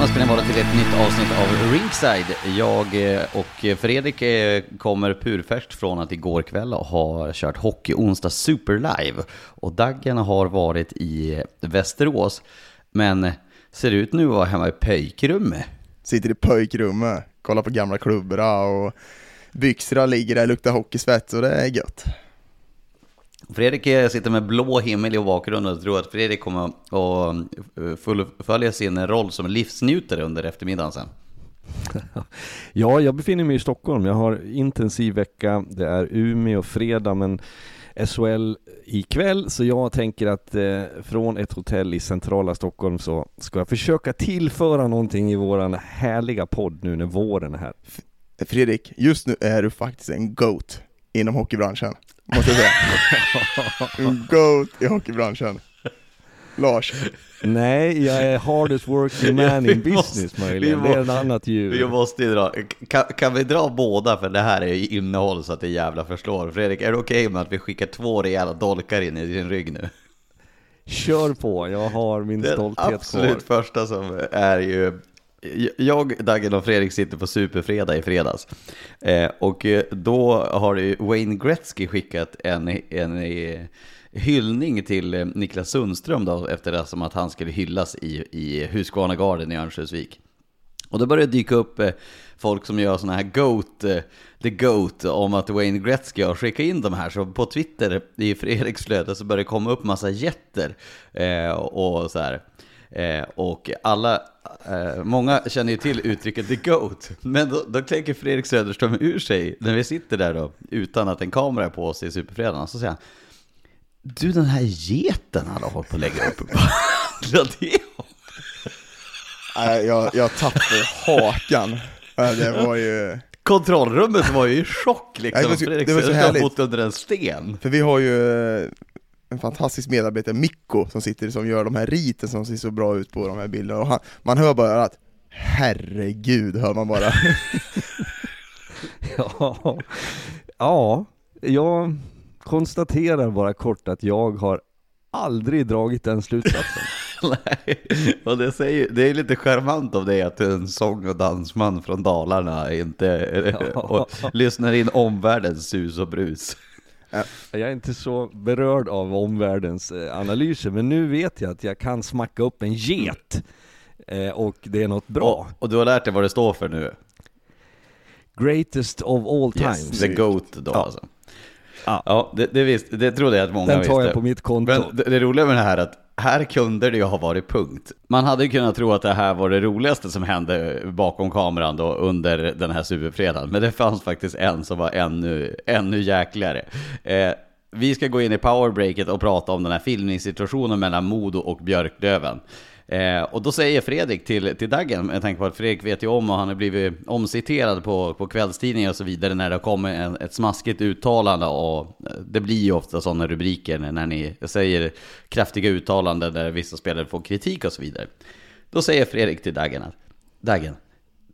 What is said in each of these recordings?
Välkomna ska ni vara till ett nytt avsnitt av Ringside. Jag eh, och Fredrik eh, kommer purfärskt från att igår kväll ha kört Hockey Onsdag Super Live. Och Daggen har varit i Västerås, men ser ut nu att vara hemma i pöjkrummet. Sitter i pöjkrummet, kollar på gamla klubborna och byxorna ligger där, luktar hockeysvett och det är gött. Fredrik sitter med blå himmel i bakgrunden och tror att Fredrik kommer att eh, fullfölja sin roll som livsnjutare under eftermiddagen sen. Ja, jag befinner mig i Stockholm. Jag har intensiv vecka. Det är Umeå fredag, men SHL ikväll, så jag tänker att eh, från ett hotell i centrala Stockholm så ska jag försöka tillföra någonting i våran härliga podd nu när våren är här. Fredrik, just nu är du faktiskt en GOAT inom hockeybranschen, måste jag säga. En GOAT i hockeybranschen. Lars, Nej, jag är hardest working man in Vi business möjligen. vi Det är ett annat Vi djur. måste ju dra, kan, kan vi dra båda för det här är ju innehåll så att det jävla förslår. Fredrik, är det okej med att vi skickar två rejäla dolkar in i din rygg nu? Kör på, jag har min Den stolthet absolut kvar. första som är ju jag, Daggen och Fredrik sitter på Superfredag i fredags. Eh, och eh, då har ju Wayne Gretzky skickat en, en eh, hyllning till eh, Niklas Sundström då, efter det som att han skulle hyllas i, i Husqvarna-garden i Örnsköldsvik. Och då börjar det dyka upp folk som gör sådana här GOAT, the GOAT, om att Wayne Gretzky har skickat in de här. Så på Twitter, i Fredriks flöde, så börjar det komma upp massa jätter eh, och så här. Eh, och alla, eh, många känner ju till uttrycket the GOAT. Men då, då tänker Fredrik Söderström ur sig, när vi sitter där då, utan att en kamera är på oss i Superfredagen, så säger han Du den här geten han har hållit på att lägga upp, nej, jag, jag tappade hakan. Ja, Det var ju, Kontrollrummet var ju i chock liksom. Nej, det var så- Fredrik det var så Söderström har bott under en sten. för vi har ju eh, en fantastisk medarbetare, Mikko, som sitter som gör de här riten som ser så bra ut på de här bilderna. Och han, man hör bara att herregud, hör man bara. Ja, ja, jag konstaterar bara kort att jag har aldrig dragit den slutsatsen. Nej, och det, säger, det är lite charmant av dig att du är en sång och dansman från Dalarna inte Ja. och lyssnar in omvärldens sus och brus. Jag är inte så berörd av omvärldens eh, analyser, men nu vet jag att jag kan smacka upp en get. Eh, och det är något Och, bra. och du har lärt dig vad det står för nu? Greatest of all times. The GOAT då Ja. alltså. Ja. Ja, det, det, visst, det trodde jag att många Den visste. tar jag på mitt konto. Men det, det roliga med det här är att här kunde det ju ha varit punkt. Man hade ju kunnat tro att det här var det roligaste som hände bakom kameran då under den här superfredagen. Men det fanns faktiskt en som var ännu, ännu jäkligare. Eh, vi ska gå in i powerbreaket och prata om den här filmningssituationen mellan Modo och Björklöven. Eh, och då säger Fredrik till, till Daggen, jag tänker på att Fredrik vet ju om och han har blivit omciterad på, på kvällstidningar och så vidare när det kommer en, ett smaskigt uttalande och eh, det blir ju ofta sådana rubriker när ni säger kraftiga uttalanden där vissa spelare får kritik och så vidare. Då säger Fredrik till Daggen att Daggen,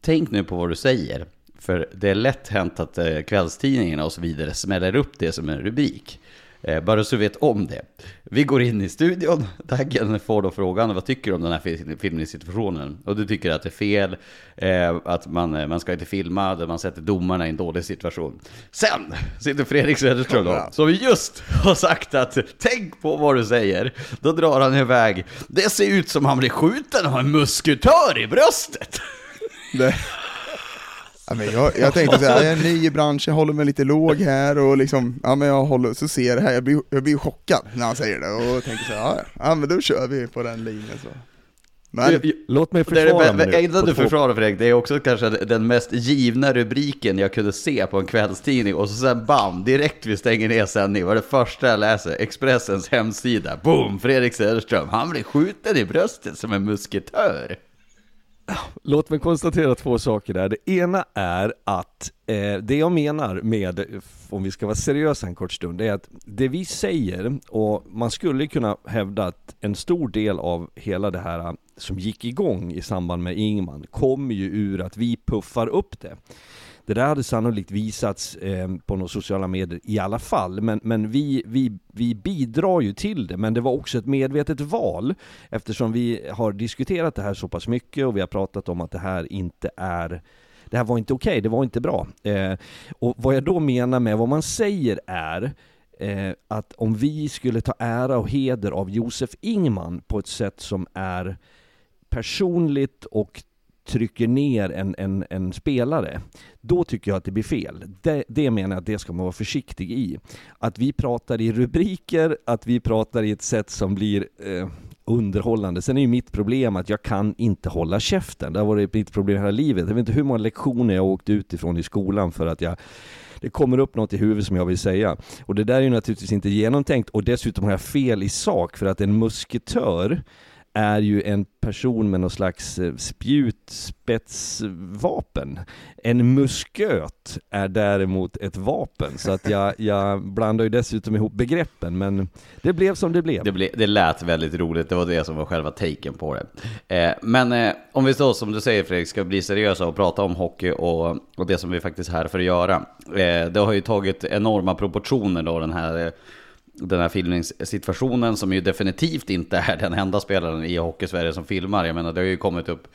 tänk nu på vad du säger. För det är lätt hänt att eh, kvällstidningarna och så vidare smäller upp det som en rubrik. Eh, bara så du vet om det. Vi går in i studion, Daggen får då frågan vad tycker du om den här filmsituationen? Och du tycker att det är fel, eh, att man, eh, man ska inte filma, där man sätter domarna i en dålig situation. Sen sitter Fredrik Söderström då, som just har sagt att tänk på vad du säger. Då drar han iväg, det ser ut som han blir skjuten av en musketör i bröstet. Det. Ja, men jag, jag tänkte såhär, jag är ny i branschen, jag håller mig lite låg här och liksom, ja men jag håller, så ser jag det här, jag blir, jag blir chockad när han säger det och tänker såhär, ja, ja men då kör vi på den linjen så. Men, Låt mig försvara mig nu. Innan du försvarar Fredrik, det är också kanske den mest givna rubriken jag kunde se på en kvällstidning och så sen bam, direkt vi stänger ner sändning var det första jag läser, Expressens hemsida, boom, Fredrik Söderström, han blir skjuten i bröstet som en musketör. Låt mig konstatera två saker där. Det ena är att eh, det jag menar med, om vi ska vara seriösa en kort stund, det är att det vi säger, och man skulle kunna hävda att en stor del av hela det här som gick igång i samband med Ingman kommer ju ur att vi puffar upp det. Det där hade sannolikt visats eh, på några sociala medier i alla fall, men, men vi, vi, vi bidrar ju till det. Men det var också ett medvetet val, eftersom vi har diskuterat det här så pass mycket och vi har pratat om att det här inte är det här var inte okej, okay, det var inte bra. Eh, och vad jag då menar med vad man säger är eh, att om vi skulle ta ära och heder av Josef Ingman på ett sätt som är personligt och trycker ner en, en, en spelare, då tycker jag att det blir fel. Det, det menar jag att det ska man vara försiktig i. Att vi pratar i rubriker, att vi pratar i ett sätt som blir eh, underhållande. Sen är ju mitt problem att jag kan inte hålla käften. Det har varit mitt problem hela livet. Jag vet inte hur många lektioner jag åkt åkt utifrån i skolan för att jag det kommer upp något i huvudet som jag vill säga. Och det där är ju naturligtvis inte genomtänkt och dessutom har jag fel i sak för att en musketör är ju en person med någon slags eh, spjutspetsvapen. En musköt är däremot ett vapen, så att jag, jag blandar ju dessutom ihop begreppen, men det blev som det blev. Det, ble, det lät väldigt roligt, det var det som var själva taken på det. Eh, men eh, om vi då, som du säger Fredrik, ska bli seriösa och prata om hockey och, och det som vi faktiskt är här för att göra. Eh, det har ju tagit enorma proportioner då, den här eh, den här filmningssituationen som ju definitivt inte är den enda spelaren i Hockeysverige som filmar. Jag menar det har ju kommit upp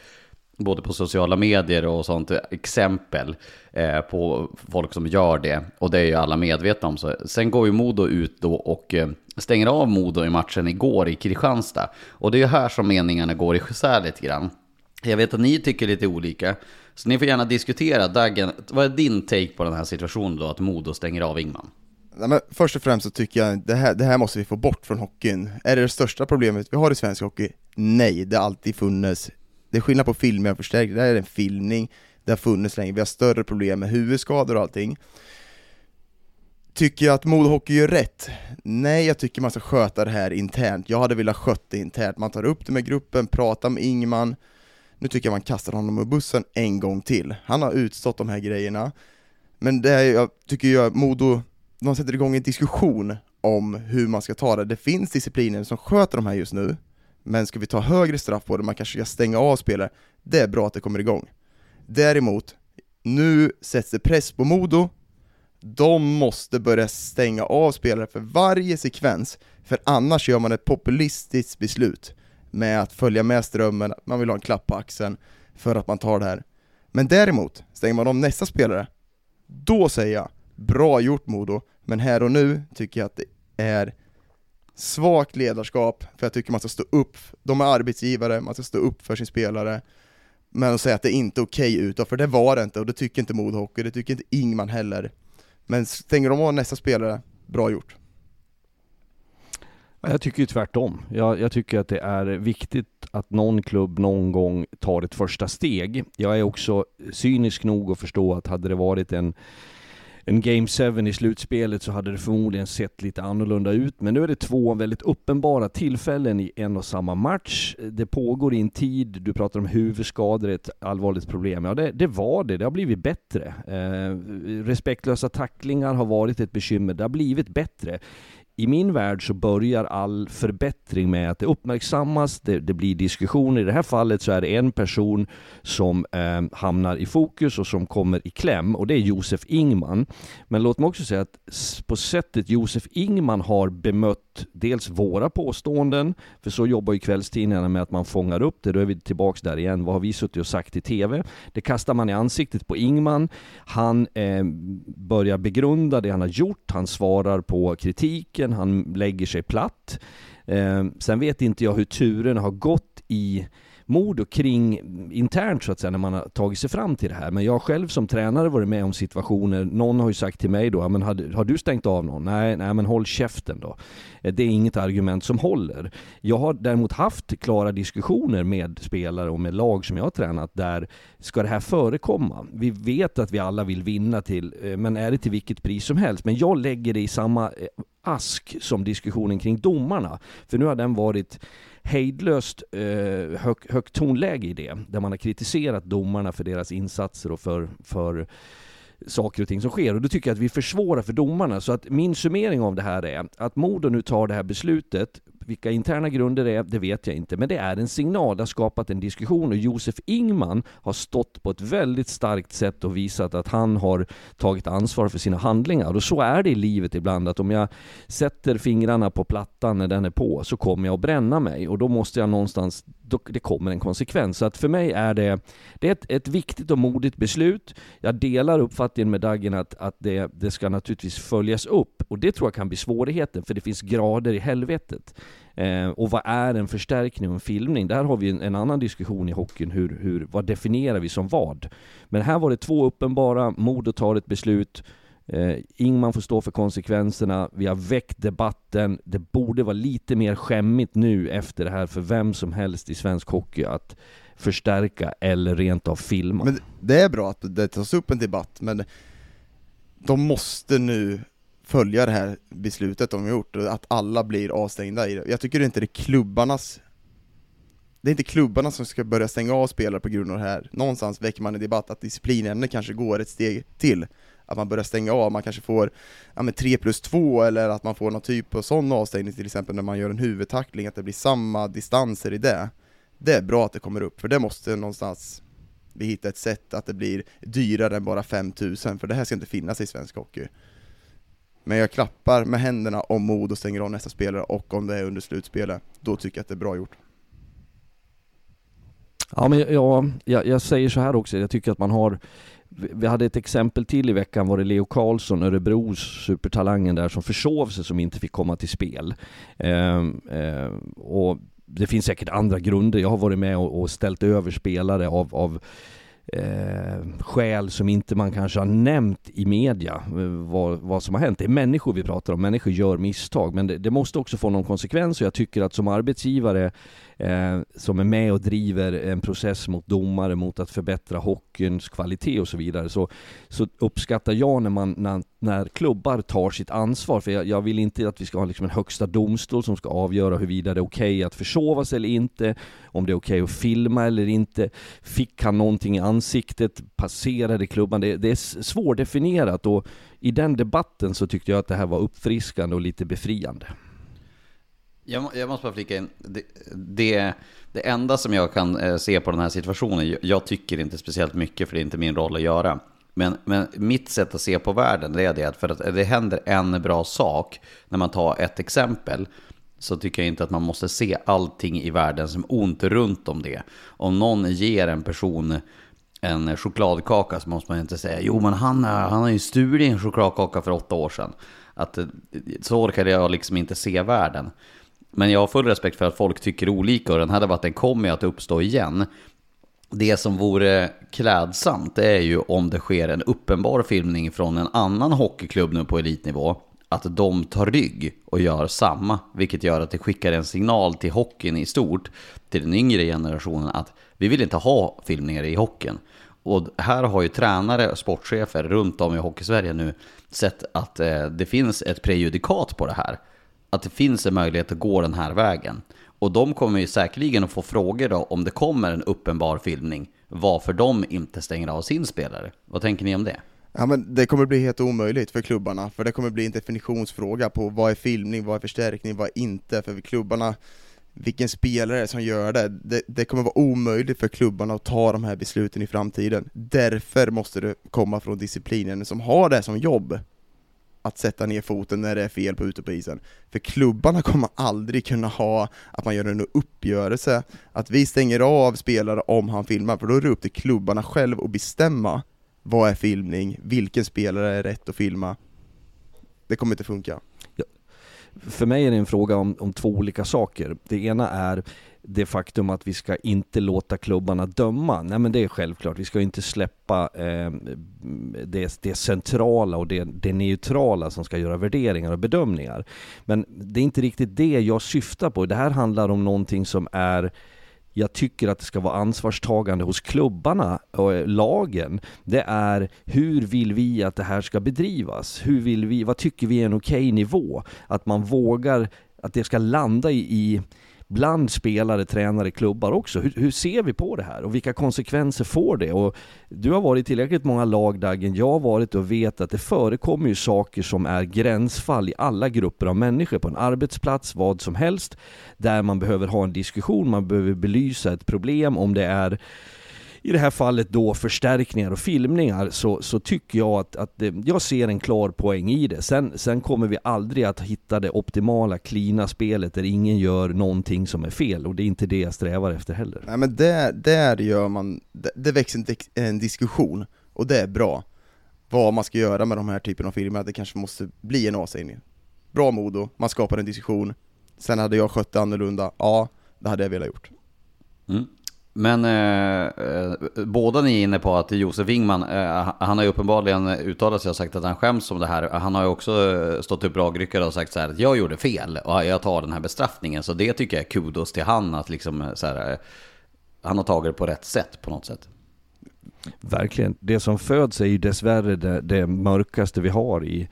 både på sociala medier och sånt exempel eh, på folk som gör det. Och det är ju alla medvetna om. Så. Sen går ju Modo ut då och eh, stänger av Modo i matchen igår i Kristianstad. Och det är ju här som meningarna går isär lite grann. Jag vet att ni tycker lite olika. Så ni får gärna diskutera. Daggen, vad är din take på den här situationen då, att Modo stänger av Ingman? Nej, men först och främst så tycker jag det här, det här måste vi få bort från hockeyn. Är det det största problemet vi har i svensk hockey? Nej, det har alltid funnits. Det är skillnad på filmning och förstärkning, det här är en filmning, det har funnits länge, vi har större problem med huvudskador och allting. Tycker jag att Modohockey gör rätt? Nej, jag tycker man ska sköta det här internt. Jag hade velat sköta det internt. Man tar upp det med gruppen, pratar med Ingman. Nu tycker jag man kastar honom ur bussen en gång till. Han har utstått de här grejerna. Men det här, jag tycker jag, Modo de sätter igång en diskussion om hur man ska ta det. Det finns discipliner som sköter de här just nu, men ska vi ta högre straff på det, man kanske ska stänga av spelare, det är bra att det kommer igång. Däremot, nu sätts det press på Modo, de måste börja stänga av spelare för varje sekvens, för annars gör man ett populistiskt beslut med att följa med strömmen, man vill ha en klapp på axeln för att man tar det här. Men däremot, stänger man om nästa spelare, då säger jag bra gjort Modo, men här och nu tycker jag att det är svagt ledarskap, för jag tycker man ska stå upp, de är arbetsgivare, man ska stå upp för sin spelare, men att säga att det inte är okej okay utåt, för det var det inte, och det tycker inte Modo Hockey, det tycker inte Ingman heller. Men stänger de av nästa spelare, bra gjort. Jag tycker ju tvärtom. Jag, jag, tycker att det är viktigt att någon klubb någon gång tar ett första steg. Jag är också cynisk nog att förstå att hade det varit en en Game 7 i slutspelet så hade det förmodligen sett lite annorlunda ut. Men nu är det två väldigt uppenbara tillfällen i en och samma match. Det pågår i en tid, du pratar om huvudskador, ett allvarligt problem. Ja, det, det var det. Det har blivit bättre. Eh, respektlösa tacklingar har varit ett bekymmer. Det har blivit bättre i min värld så börjar all förbättring med att det uppmärksammas, det, det blir diskussioner. I det här fallet så är det en person som eh, hamnar i fokus och som kommer i kläm och det är Josef Ingman. Men låt mig också säga att på sättet Josef Ingman har bemött dels våra påståenden, för så jobbar ju kvällstidningarna med att man fångar upp det, då är vi tillbaks där igen. Vad har vi suttit och sagt i TV? Det kastar man i ansiktet på Ingman. Han eh, börjar begrunda det han har gjort, han svarar på kritiken, han lägger sig platt. Eh, sen vet inte jag hur turerna har gått i mord och kring internt så att säga när man har tagit sig fram till det här. Men jag själv som tränare varit med om situationer, någon har ju sagt till mig då, men har, har du stängt av någon? Nej, nej men håll käften då. Eh, det är inget argument som håller. Jag har däremot haft klara diskussioner med spelare och med lag som jag har tränat där ska det här förekomma? Vi vet att vi alla vill vinna till, eh, men är det till vilket pris som helst? Men jag lägger det i samma eh, ask som diskussionen kring domarna. För nu har den varit hejdlöst eh, hög, högt tonläge i det, där man har kritiserat domarna för deras insatser och för, för saker och ting som sker. Och då tycker jag att vi försvårar för domarna. Så att min summering av det här är att Modo nu tar det här beslutet vilka interna grunder det är, det vet jag inte. Men det är en signal, det har skapat en diskussion och Josef Ingman har stått på ett väldigt starkt sätt och visat att han har tagit ansvar för sina handlingar. Och så är det i livet ibland, att om jag sätter fingrarna på plattan när den är på så kommer jag att bränna mig och då måste jag någonstans, det kommer en konsekvens. Så att för mig är det, det är ett, ett viktigt och modigt beslut. Jag delar uppfattningen med Dagen att, att det, det ska naturligtvis följas upp och det tror jag kan bli svårigheten för det finns grader i helvetet. Eh, och vad är en förstärkning och en filmning? Där har vi en, en, annan diskussion i hockeyn, hur, hur, vad definierar vi som vad? Men här var det två uppenbara, Modo tar ett beslut, eh, Ingman får stå för konsekvenserna, vi har väckt debatten, det borde vara lite mer skämmigt nu efter det här för vem som helst i svensk hockey att förstärka eller rent av filma. Men det är bra att det tas upp en debatt, men de måste nu följa det här beslutet de har gjort, att alla blir avstängda i det. Jag tycker inte det är klubbarnas det är inte klubbarna som ska börja stänga av spelare på grund av det här. Någonstans väcker man en debatt att disciplinämnet kanske går ett steg till. Att man börjar stänga av, man kanske får ja, men 3 plus 2 eller att man får någon typ av sån avstängning till exempel när man gör en huvudtackling, att det blir samma distanser i det. Det är bra att det kommer upp, för det måste någonstans vi hitta ett sätt att det blir dyrare än bara 5000, för det här ska inte finnas i svensk hockey. Men jag klappar med händerna om Modo stänger av nästa spelare och om det är under slutspelet, då tycker jag att det är bra gjort. Ja, men jag, jag, jag säger så här också, jag tycker att man har vi hade ett exempel till i veckan var det Leo Karlsson, Örebros supertalangen där som försov sig som inte fick komma till spel. Ehm, ehm, och det finns säkert andra grunder. Jag har varit med och, och ställt över spelare av, av eh, skäl som inte man kanske har nämnt i media eh, vad, vad som har hänt. Det är människor vi pratar om, människor gör misstag men det, det måste också få någon konsekvens och jag tycker att som arbetsgivare eh, som är med och driver en process mot domare, mot att förbättra hockeyns kvalitet och så vidare, så, så uppskattar jag när, man, när, när klubbar tar sitt ansvar. För jag, jag vill inte att vi ska ha liksom en högsta domstol som ska avgöra huruvida det är okej okay att försova sig eller inte, om det är okej okay att filma eller inte. Fick han någonting i ansiktet? Passerade klubban? Det, det är svårdefinierat och i den debatten så tyckte jag att det här var uppfriskande och lite befriande. Jag, jag måste bara flika in. Det, det, det, enda som jag kan eh, se på den här situationen, jag tycker inte speciellt mycket för det är inte min roll att göra. Men, men mitt sätt att se på världen det är det att för att det händer en bra sak när man tar ett exempel så tycker jag inte att man måste se allting i världen som ont runt om det. Om någon ger en person en chokladkaka så måste man inte säga jo men han, han har ju stulit en chokladkaka för åtta år sedan. Att, eh, så orkar jag liksom inte se världen. Men jag har full respekt för att folk tycker olika och den här debatten kommer ju att uppstå igen. Det som vore klädsamt är ju om det sker en uppenbar filmning från en annan hockeyklubb nu på elitnivå att de tar rygg och gör samma, vilket gör att det skickar en signal till hockeyn i stort, till den yngre generationen, att vi vill inte ha filmningar i hockeyn. Och här har ju tränare och sportchefer runt om i Hockeysverige nu sett att eh, det finns ett prejudikat på det här. Att det finns en möjlighet att gå den här vägen. Och de kommer ju säkerligen att få frågor då om det kommer en uppenbar filmning, varför de inte stänger av sin spelare. Vad tänker ni om det? Ja men det kommer bli helt omöjligt för klubbarna, för det kommer bli en definitionsfråga på vad är filmning, vad är förstärkning, vad är inte, för klubbarna vilken spelare som gör det. det. det. kommer vara omöjligt för klubbarna att ta de här besluten i framtiden. Därför måste det komma från disciplinen som har det som jobb att sätta ner foten när det är fel på ute på isen. För klubbarna kommer aldrig kunna ha att man gör en uppgörelse, att vi stänger av spelare om han filmar, för då är det upp till klubbarna själv att bestämma vad är filmning, vilken spelare är rätt att filma. Det kommer inte funka. Ja. För mig är det en fråga om, om två olika saker. Det ena är det faktum att vi ska inte låta klubbarna döma. Nej men det är självklart, vi ska inte släppa eh, det, det, centrala och det, det, neutrala som ska göra värderingar och bedömningar. Men det är inte riktigt det jag syftar på. Det här handlar om någonting som är jag tycker att det ska vara ansvarstagande hos klubbarna och eh, lagen, det är hur vill vi att det här ska bedrivas? Hur vill vi, vad tycker vi är en okej okay nivå? Att man vågar, att det ska landa i, i bland spelare, tränare, klubbar också. Hur, hur, ser vi på det här och vilka konsekvenser får det? Och du har varit i tillräckligt många lag Dagen, jag har varit och vet att det förekommer ju saker som är gränsfall i alla grupper av människor, på en arbetsplats, vad som helst, där man behöver ha en diskussion, man behöver belysa ett problem, om det är i det här fallet då förstärkningar och filmningar så, så tycker jag att, att det, jag ser en klar poäng i det. Sen, sen kommer vi aldrig att hitta det optimala, klina spelet där ingen gör någonting som är fel och det är inte det jag strävar efter heller. Nej men där, där gör man, det, det växer en, en diskussion och det är bra. Vad man ska göra med de här typen av filmer, det kanske måste bli en avsägning. Bra Modo, man skapar en diskussion. Sen hade jag skött det annorlunda, ja, det hade jag velat gjort. Mm. Men eh, eh, båda ni är inne på att Josef Wingman, eh, han har ju uppenbarligen uttalat sig och sagt att han skäms om det här. Han har ju också eh, stått upp ragryckare och sagt så här att jag gjorde fel och jag tar den här bestraffningen. Så det tycker jag är kudos till han att liksom så här, eh, han har tagit det på rätt sätt på något sätt. Verkligen. Det som föds är ju dessvärre det, det mörkaste vi har i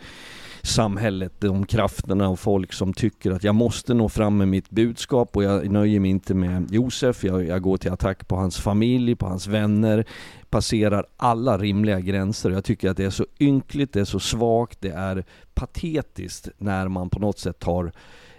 samhället, de krafterna och folk som tycker att jag måste nå fram med mitt budskap och jag nöjer mig inte med Josef, jag, jag går till attack på hans familj, på hans vänner, passerar alla rimliga gränser. Jag tycker att det är så ynkligt, det är så svagt, det är patetiskt när man på något sätt tar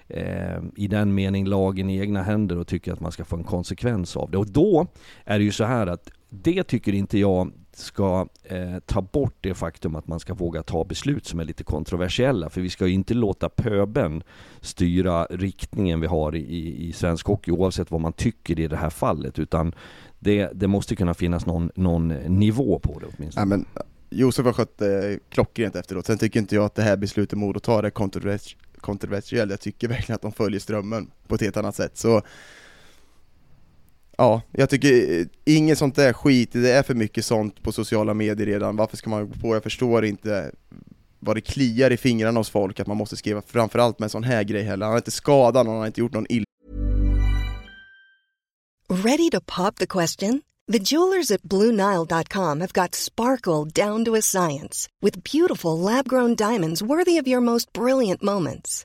eh, i den mening lagen i egna händer och tycker att man ska få en konsekvens av det. Och då är det ju så här att det tycker inte jag ska eh, ta bort det faktum att man ska våga ta beslut som är lite kontroversiella. För vi ska ju inte låta pöben styra riktningen vi har i, i svensk hockey oavsett vad man tycker i det här fallet. Utan det, det måste kunna finnas någon, någon nivå på det åtminstone. Ja, men Josef har skött eh, klockrent efteråt. Sen tycker inte jag att det här beslutet Modo tar är kontrovers kontroversiellt. Jag tycker verkligen att de följer strömmen på ett helt annat sätt. Så ja, jag tycker eh, inget sånt där skit, det är för mycket sånt på sociala medier redan, varför ska man gå på? Jag förstår inte vad det kliar i fingrarna hos folk att man måste skriva, framförallt med en sån här grej heller. Han har inte skadat någon, han har inte gjort någon illa. Ready to pop the question? The jewelers at BlueNile.com have got sparkle down to a science with beautiful lab-grown diamonds worthy of your most brilliant moments.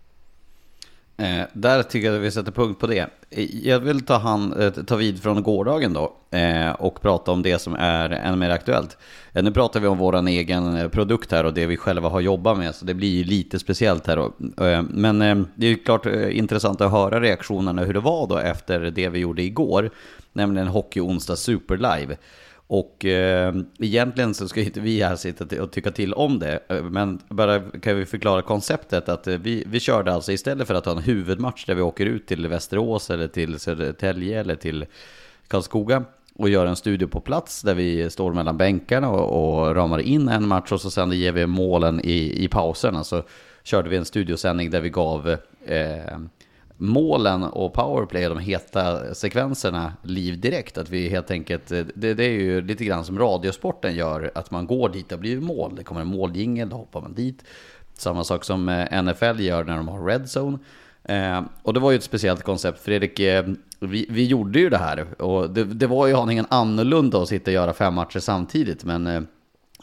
Eh, där tycker jag att vi sätter punkt på det. Eh, jag vill ta, hand, eh, ta vid från gårdagen då eh, och prata om det som är ännu mer aktuellt. Eh, nu pratar vi om vår egen eh, produkt här och det vi själva har jobbat med, så det blir ju lite speciellt här då. Eh, men eh, det är ju klart intressant att höra reaktionerna hur det var då efter det vi gjorde igår, nämligen Hockey Onsdag Super Live. Och eh, egentligen så ska inte vi här sitta och tycka till om det, eh, men bara kan vi förklara konceptet att eh, vi, vi körde alltså istället för att ha en huvudmatch där vi åker ut till Västerås eller till Södertälje eller till Karlskoga och gör en studio på plats där vi står mellan bänkarna och, och ramar in en match och så sen ger vi målen i, i pausen. Alltså körde vi en studiosändning där vi gav eh, målen och powerplay, de heta sekvenserna, liv direkt. Att vi helt enkelt, eh, det, det, är ju lite grann som radiosporten gör, att man går dit och blir mål. Det kommer en måljingel, då hoppar man dit. Samma sak som eh, NFL gör när de har Red Zone. Eh, och det var ju ett speciellt koncept. Fredrik, eh, vi, vi gjorde ju det här. Och det, det var ju aningen annorlunda att sitta och göra fem matcher samtidigt. Men eh,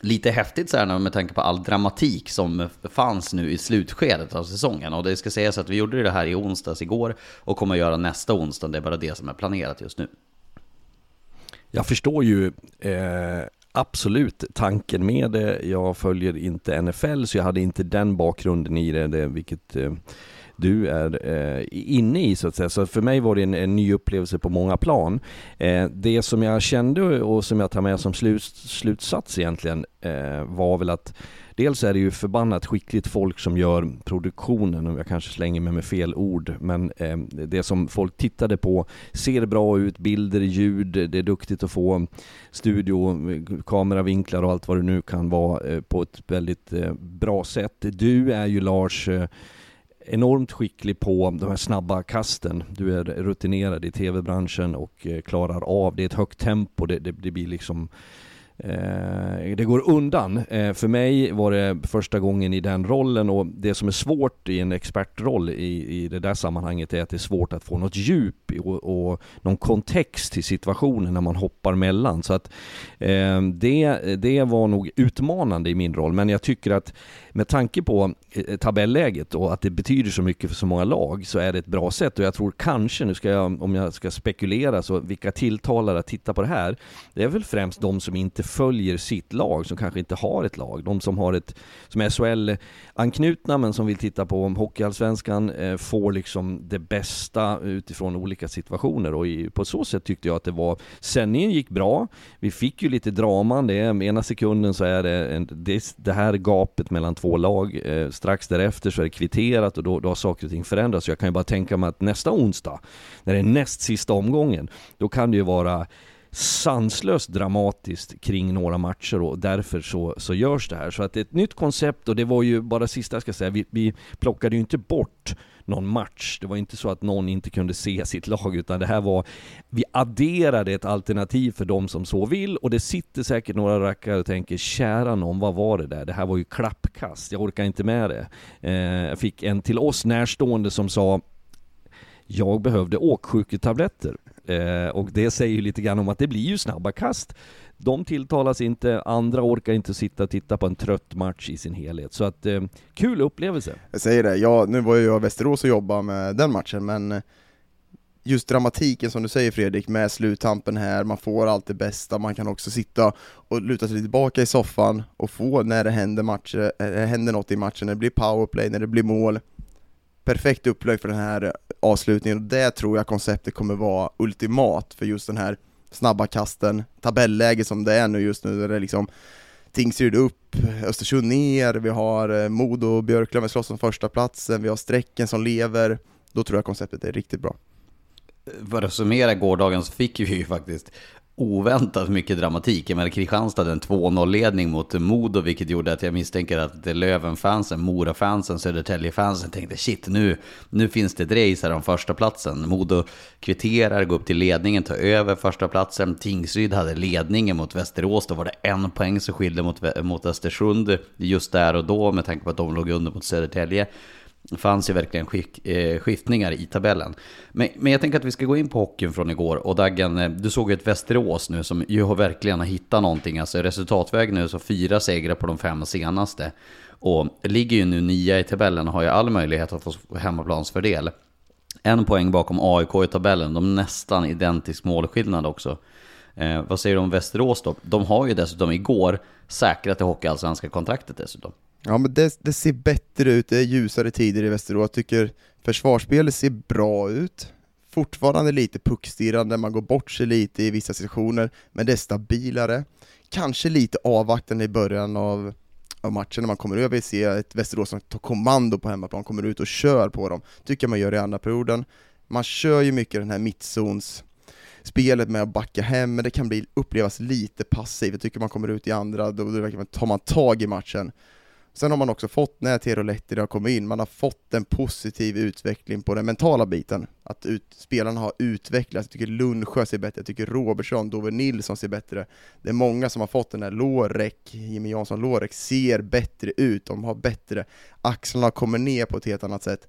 lite häftigt så här med tanke på all dramatik som fanns nu i slutskedet av säsongen. Och det ska sägas att vi gjorde det här i onsdags igår och kommer att göra nästa onsdag. Det är bara det som är planerat just nu. Jag förstår ju eh, absolut tanken med det. Jag följer inte NFL så jag hade inte den bakgrunden i det, det vilket eh, du är eh, inne i så att säga. Så för mig var det en, en ny upplevelse på många plan. Eh, det som jag kände och som jag tar med som slut, slutsats egentligen eh, var väl att Dels är det ju förbannat skickligt folk som gör produktionen, och jag kanske slänger mig med fel ord, men eh, det som folk tittade på ser bra ut, bilder, ljud, det är duktigt att få studio, kameravinklar och allt vad det nu kan vara eh, på ett väldigt eh, bra sätt. Du är ju Lars eh, enormt skicklig på de här snabba kasten. Du är rutinerad i tv-branschen och eh, klarar av, det är ett högt tempo, det, det, det blir liksom eh, det går undan. Eh, för mig var det första gången i den rollen och det som är svårt i en expertroll i, i det där sammanhanget är att det är svårt att få något djup och, och någon kontext till situationen när man hoppar mellan. Så att det, det var nog utmanande i min roll, men jag tycker att med tanke på eh, tabelläget och att det betyder så mycket för så många lag så är det ett bra sätt och jag tror kanske, nu ska jag, om jag ska spekulera, så vilka tilltalar att titta på det här, det är väl främst de som inte följer sitt lag, som kanske inte har ett lag. De som har ett, som är SHL-anknutna men som vill titta på Hockeyallsvenskan, eh, får liksom det bästa utifrån olika situationer. Och på så sätt tyckte jag att det var, sändningen gick bra, vi fick ju lite draman, det är, ena sekunden så är det, en, det, det här gapet mellan två lag, eh, strax därefter så är det kvitterat och då, då har saker och ting förändrats. Så jag kan ju bara tänka mig att nästa onsdag, när det är näst sista omgången, då kan det ju vara sanslöst dramatiskt kring några matcher och därför så, så görs det här. Så att det är ett nytt koncept och det var ju bara sista jag ska säga, vi, vi plockade ju inte bort någon match. Det var inte så att någon inte kunde se sitt lag, utan det här var, vi adderade ett alternativ för de som så vill och det sitter säkert några rackare och tänker, kära någon, vad var det där? Det här var ju klappkast, jag orkar inte med det. Eh, jag fick en till oss närstående som sa, jag behövde åksjuketabletter. Eh, och det säger ju lite grann om att det blir ju snabba kast. De tilltalas inte, andra orkar inte sitta och titta på en trött match i sin helhet. Så att, eh, kul upplevelse! Jag säger det, ja, nu var jag i Västerås och jobbade med den matchen, men just dramatiken som du säger Fredrik, med sluttampen här, man får allt det bästa, man kan också sitta och luta sig tillbaka i soffan och få när det händer, matcher, eh, händer något i matchen, när det blir powerplay, när det blir mål, perfekt upplägg för den här avslutningen och det tror jag konceptet kommer vara ultimat för just den här snabba kasten, tabelläge som det är nu just nu, där det liksom Tingsryd upp, Östersund ner, vi har eh, Modo och Björklöven slåss om första platsen, vi har strecken som lever, då tror jag konceptet är riktigt bra. För att summera gårdagen så fick vi ju faktiskt oväntat mycket dramatik. Jag menar, Kristianstad hade en 2-0-ledning mot Modo, vilket gjorde att jag misstänker att Löven-fansen, Mora-fansen, Södertälje-fansen tänkte shit, nu, nu finns det ett race här om första platsen. Modo kvitterar, går upp till ledningen, tar över första platsen. Tingsryd hade ledningen mot Västerås, då var det en poäng som skilde mot, mot Östersund just där och då, med tanke på att de låg under mot Södertälje. Det fanns ju verkligen skick, eh, skiftningar i tabellen. Men, men jag tänker att vi ska gå in på hockeyn från igår. Och Daggen, eh, du såg ju ett Västerås nu som ju har verkligen har hittat någonting. Alltså resultatväg nu så fyra segrar på de fem senaste. Och ligger ju nu nia i tabellen och har ju all möjlighet att få hemmaplansfördel. En poäng bakom AIK i tabellen, de nästan identisk målskillnad också. Eh, vad säger du om Västerås då? De har ju dessutom igår säkrat det hockeyallsvenska kontraktet dessutom. Ja men det, det, ser bättre ut, det är ljusare tider i Västerås. Jag tycker försvarsspelet ser bra ut. Fortfarande lite puckstirrande, man går bort sig lite i vissa situationer, men det är stabilare. Kanske lite avvaktande i början av, av matchen när man kommer över, se ett Västerås som tar kommando på hemmaplan, kommer ut och kör på dem. Tycker jag man gör i andra perioden. Man kör ju mycket den här mittzons spelet med att backa hem, men det kan bli, upplevas lite passivt. Jag tycker man kommer ut i andra, då, då tar man tag i matchen. Sen har man också fått, när Teroletti har kommit in, man har fått en positiv utveckling på den mentala biten. Att ut, spelarna har utvecklats, jag tycker Lundsjö ser bättre, jag tycker Robertsson, Dove Nilsson ser bättre. Det är många som har fått den här Lorek, Jimmy Jansson Lorek, ser bättre ut, de har bättre, axlarna kommer ner på ett helt annat sätt.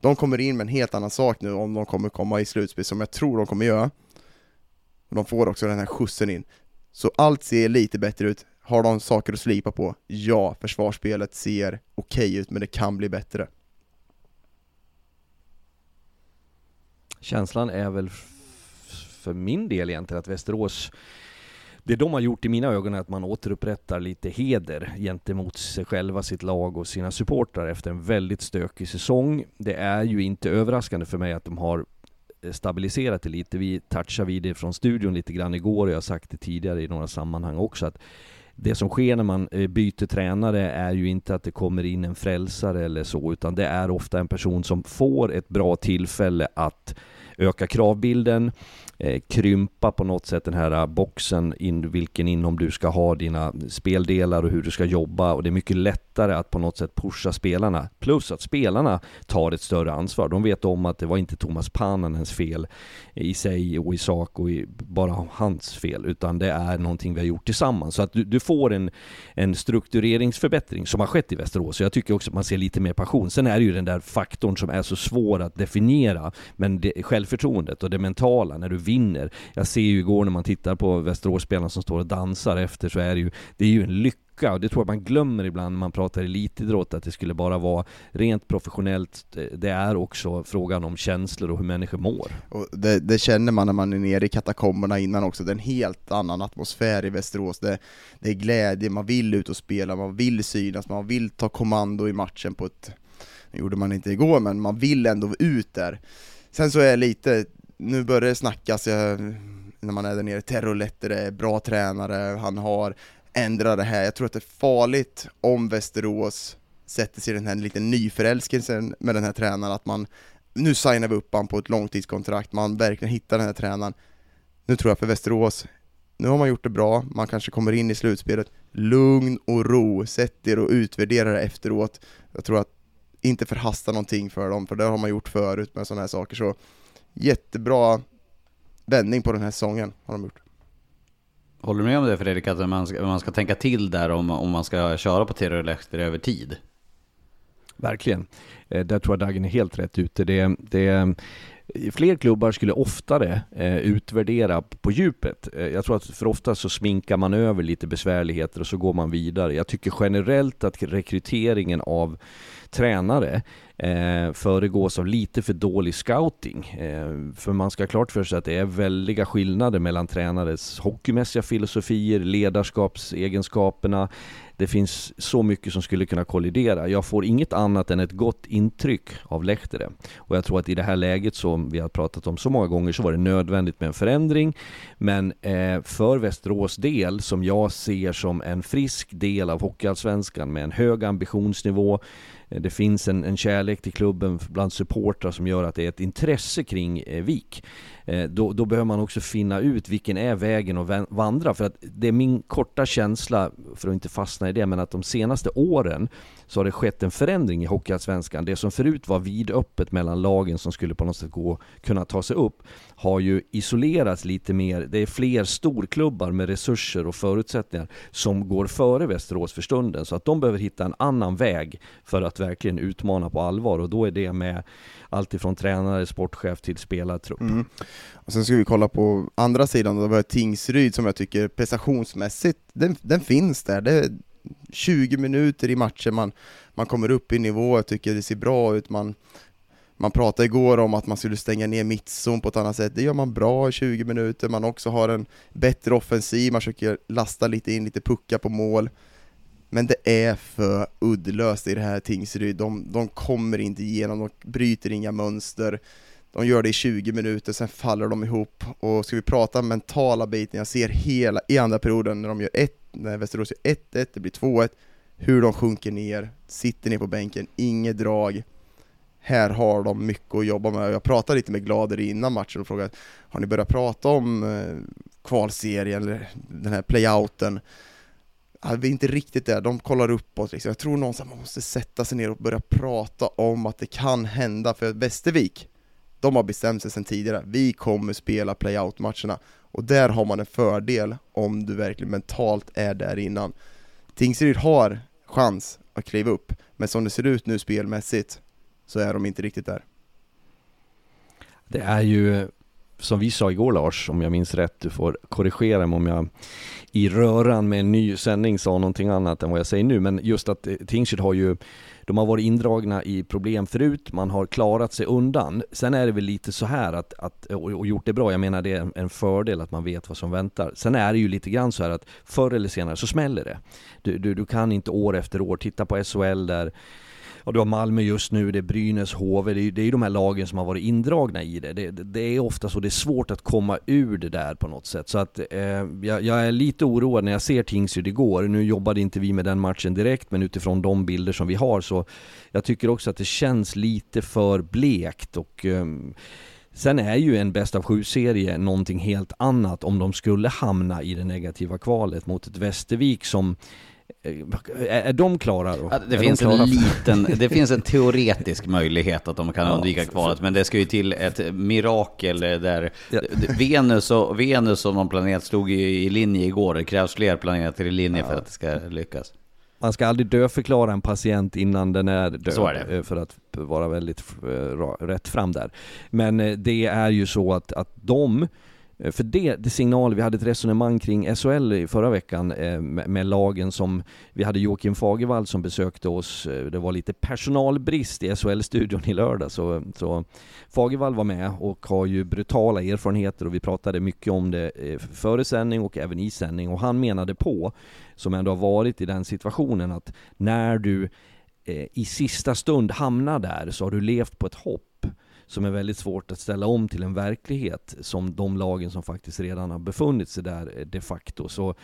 De kommer in med en helt annan sak nu om de kommer komma i slutspel, som jag tror de kommer göra. de får också den här skjutsen in. Så allt ser lite bättre ut, har de saker att slipa på? Ja, försvarsspelet ser okej okay ut, men det kan bli bättre. Känslan är väl för min del egentligen att Västerås det de har gjort i mina ögon är att man återupprättar lite heder gentemot sig själva, sitt lag och sina supportrar efter en väldigt stökig säsong. Det är ju inte överraskande för mig att de har eh, stabiliserat det lite. Vi touchade vid det från studion lite grann igår och jag har sagt det tidigare i några sammanhang också att det som sker när man eh, byter tränare är ju inte att det kommer in en frälsare eller så, utan det är ofta en person som får ett bra tillfälle att öka kravbilden, eh, krympa på något sätt den här eh, boxen, in, vilken inom du ska ha dina speldelar och hur du ska jobba och det är mycket lättare att på något sätt pusha spelarna. Plus att spelarna tar ett större ansvar. De vet om att det var inte Thomas Pananens fel i sig och i sak och i bara hans fel, utan det är någonting vi har gjort tillsammans. Så att du, du får en, en struktureringsförbättring som har skett i Västerås. Så jag tycker också att man ser lite mer passion. Sen är det ju den där faktorn som är så svår att definiera, men det, självförtroendet och det mentala när du vinner. Jag ser ju igår när man tittar på Västeråsspelarna som står och dansar efter så är det ju, det är ju en lycka och det tror jag man glömmer ibland när man pratar elitidrott att det skulle bara vara rent professionellt. Det är också frågan om känslor och hur människor mår. Och det, det känner man när man är nere i katakomberna innan också, det är en helt annan atmosfär i Västerås. Det, det är glädje, man vill ut och spela, man vill synas, man vill ta kommando i matchen på ett det gjorde man inte igår, men man vill ändå ut där. Sen så är jag lite nu börjar det snackas, jag, när man är där nere, Terroletter är bra tränare, han har ändrat det här. Jag tror att det är farligt om Västerås sätter sig i den här lite nyförälskelsen med den här tränaren, att man nu signar vi upp honom på ett långtidskontrakt, man verkligen hittar den här tränaren. Nu tror jag för Västerås, nu har man gjort det bra, man kanske kommer in i slutspelet, lugn och ro, sätt er och utvärdera det efteråt. Jag tror att inte förhasta någonting för dem, för det har man gjort förut med sådana här saker. Så jättebra vändning på den här säsongen har de gjort. Håller du med om det Fredrik, att man ska, man ska tänka till där om, om man ska köra på Terror över tid? Verkligen. Eh, där tror jag Dagen är helt rätt ute. Det, det, fler klubbar skulle oftare eh, utvärdera på djupet. Eh, jag tror att för ofta så sminkar man över lite besvärligheter och så går man vidare. Jag tycker generellt att rekryteringen av tränare eh, föregås av lite för dålig scouting. Eh, för man ska ha klart för sig att det är väldiga skillnader mellan tränares hockeymässiga filosofier, ledarskapsegenskaperna. Det finns så mycket som skulle kunna kollidera. Jag får inget annat än ett gott intryck av Lehtere. Och jag tror att i det här läget som vi har pratat om så många gånger så var det nödvändigt med en förändring. Men eh, för Västerås del, som jag ser som en frisk del av Hockeyallsvenskan med en hög ambitionsnivå, Eh, det finns en, en kärlek till klubben bland supportrar som gör att det är ett intresse kring eh, VIK. Eh, då, då, behöver man också finna ut vilken är vägen att vandra. För att det är min korta känsla, för att inte fastna i det, men att de senaste åren så har det skett en förändring i Hockeyallsvenskan. Det som förut var vidöppet mellan lagen som skulle på något sätt gå, kunna ta sig upp, har ju isolerats lite mer. Det är fler storklubbar med resurser och förutsättningar som går före Västerås för stunden. Så att de behöver hitta en annan väg för att verkligen utmana på allvar och då är det med allt ifrån tränare, sportchef till spelartrupp. Mm. Och sen ska vi kolla på andra sidan, då var Tingsryd som jag tycker prestationsmässigt, den, den finns där. Det, 20 minuter i matchen, man, man kommer upp i nivå, jag tycker det ser bra ut, man, man pratade igår om att man skulle stänga ner mittzon på ett annat sätt, det gör man bra i 20 minuter, man också har en bättre offensiv, man försöker lasta lite in lite puckar på mål. Men det är för uddlöst i det här Tingsryd, de, de kommer inte igenom, de bryter inga mönster. De gör det i 20 minuter, sen faller de ihop. Och ska vi prata mentala biten, jag ser hela, i andra perioden när de gör ett, när Västerås gör 1-1, det blir 2-1, hur de sjunker ner, sitter ner på bänken, inget drag. Här har de mycket att jobba med. Jag pratade lite med Glader innan matchen och frågade, har ni börjat prata om eh, kvalserien, eller den här playouten? Ja, vi är inte riktigt där, de kollar uppåt liksom. Jag tror någonstans man måste sätta sig ner och börja prata om att det kan hända, för Västervik, de har bestämt sig sedan tidigare, vi kommer spela playout-matcherna. Och där har man en fördel om du verkligen mentalt är där innan. Tingsryd har chans att kliva upp, men som det ser ut nu spelmässigt så är de inte riktigt där. Det är ju som vi sa igår Lars, om jag minns rätt, du får korrigera mig om jag i röran med en ny sändning sa någonting annat än vad jag säger nu, men just att eh, Tingsryd har ju de har varit indragna i problem förut, man har klarat sig undan. Sen är det väl lite så här att, att eh, och gjort det bra, jag menar det är en fördel att man vet vad som väntar. Sen är det ju lite grann så här att förr eller senare så smäller det. Du, du, du kan inte år efter år titta på SHL där ja, du har Malmö just nu, det är Brynäs, HV, det är, det är de här lagen som har varit indragna i det. Det, det är ofta så, det är svårt att komma ur det där på något sätt. Så att eh, jag, jag, är lite oroad när jag ser Tingsryd igår. Nu jobbade inte vi med den matchen direkt, men utifrån de bilder som vi har så jag tycker också att det känns lite för blekt och eh, Sen är ju en bäst av sju-serie någonting helt annat om de skulle hamna i det negativa kvalet mot ett Västervik som är de klara då? Ja, det, finns de en liten, det finns en teoretisk möjlighet att de kan ja, undvika kvalet, men det ska ju till ett mirakel där ja. Venus, och, Venus och någon planet stod i, linje igår. Det krävs fler planeter i linje för att det ska lyckas. Man ska aldrig döförklara en patient innan den är död, så är det. Eh, för att vara väldigt eh, rätt fram där. Men eh, det är ju så att, att de Eh, för det, det signaler, vi hade ett resonemang kring SHL i förra veckan eh, med, med, lagen som, vi hade Joakim Fagervall som besökte oss, eh, det var lite personalbrist i SHL-studion i lördag så, så Fagervall var med och har ju brutala erfarenheter och vi pratade mycket om det eh, före sändning och även i sändning. Och han menade på, som ändå har varit i den situationen att när du eh, i sista stund hamnar där så har du levt på ett hopp som är väldigt svårt att ställa om till en verklighet som de lagen som faktiskt redan har befunnit sig där eh, de facto. Så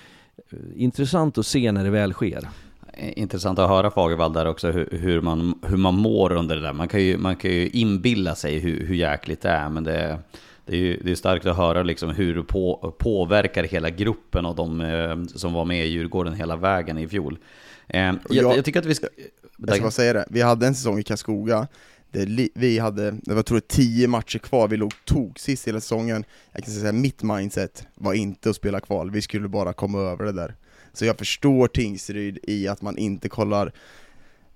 eh, intressant att se när det väl sker. Eh, intressant att höra Fagervall där också, hur, hur, man, hur man mår under det där. Man kan ju, man kan ju inbilla sig hur, hur jäkligt det är, men det, det är ju det är starkt att höra liksom hur det på, påverkar hela gruppen och de eh, som var med i Djurgården hela vägen i fjol. Eh, jag, jag, jag, tycker att vi ska... Jag ska bara säga det, vi hade en säsong i Karlskoga det, vi hade, det var tror jag tio matcher kvar, vi låg tok sist hela säsongen. Jag kan säga mitt mindset var inte att spela kval, vi skulle bara komma över det där. Så jag förstår Tingsryd i att man inte kollar,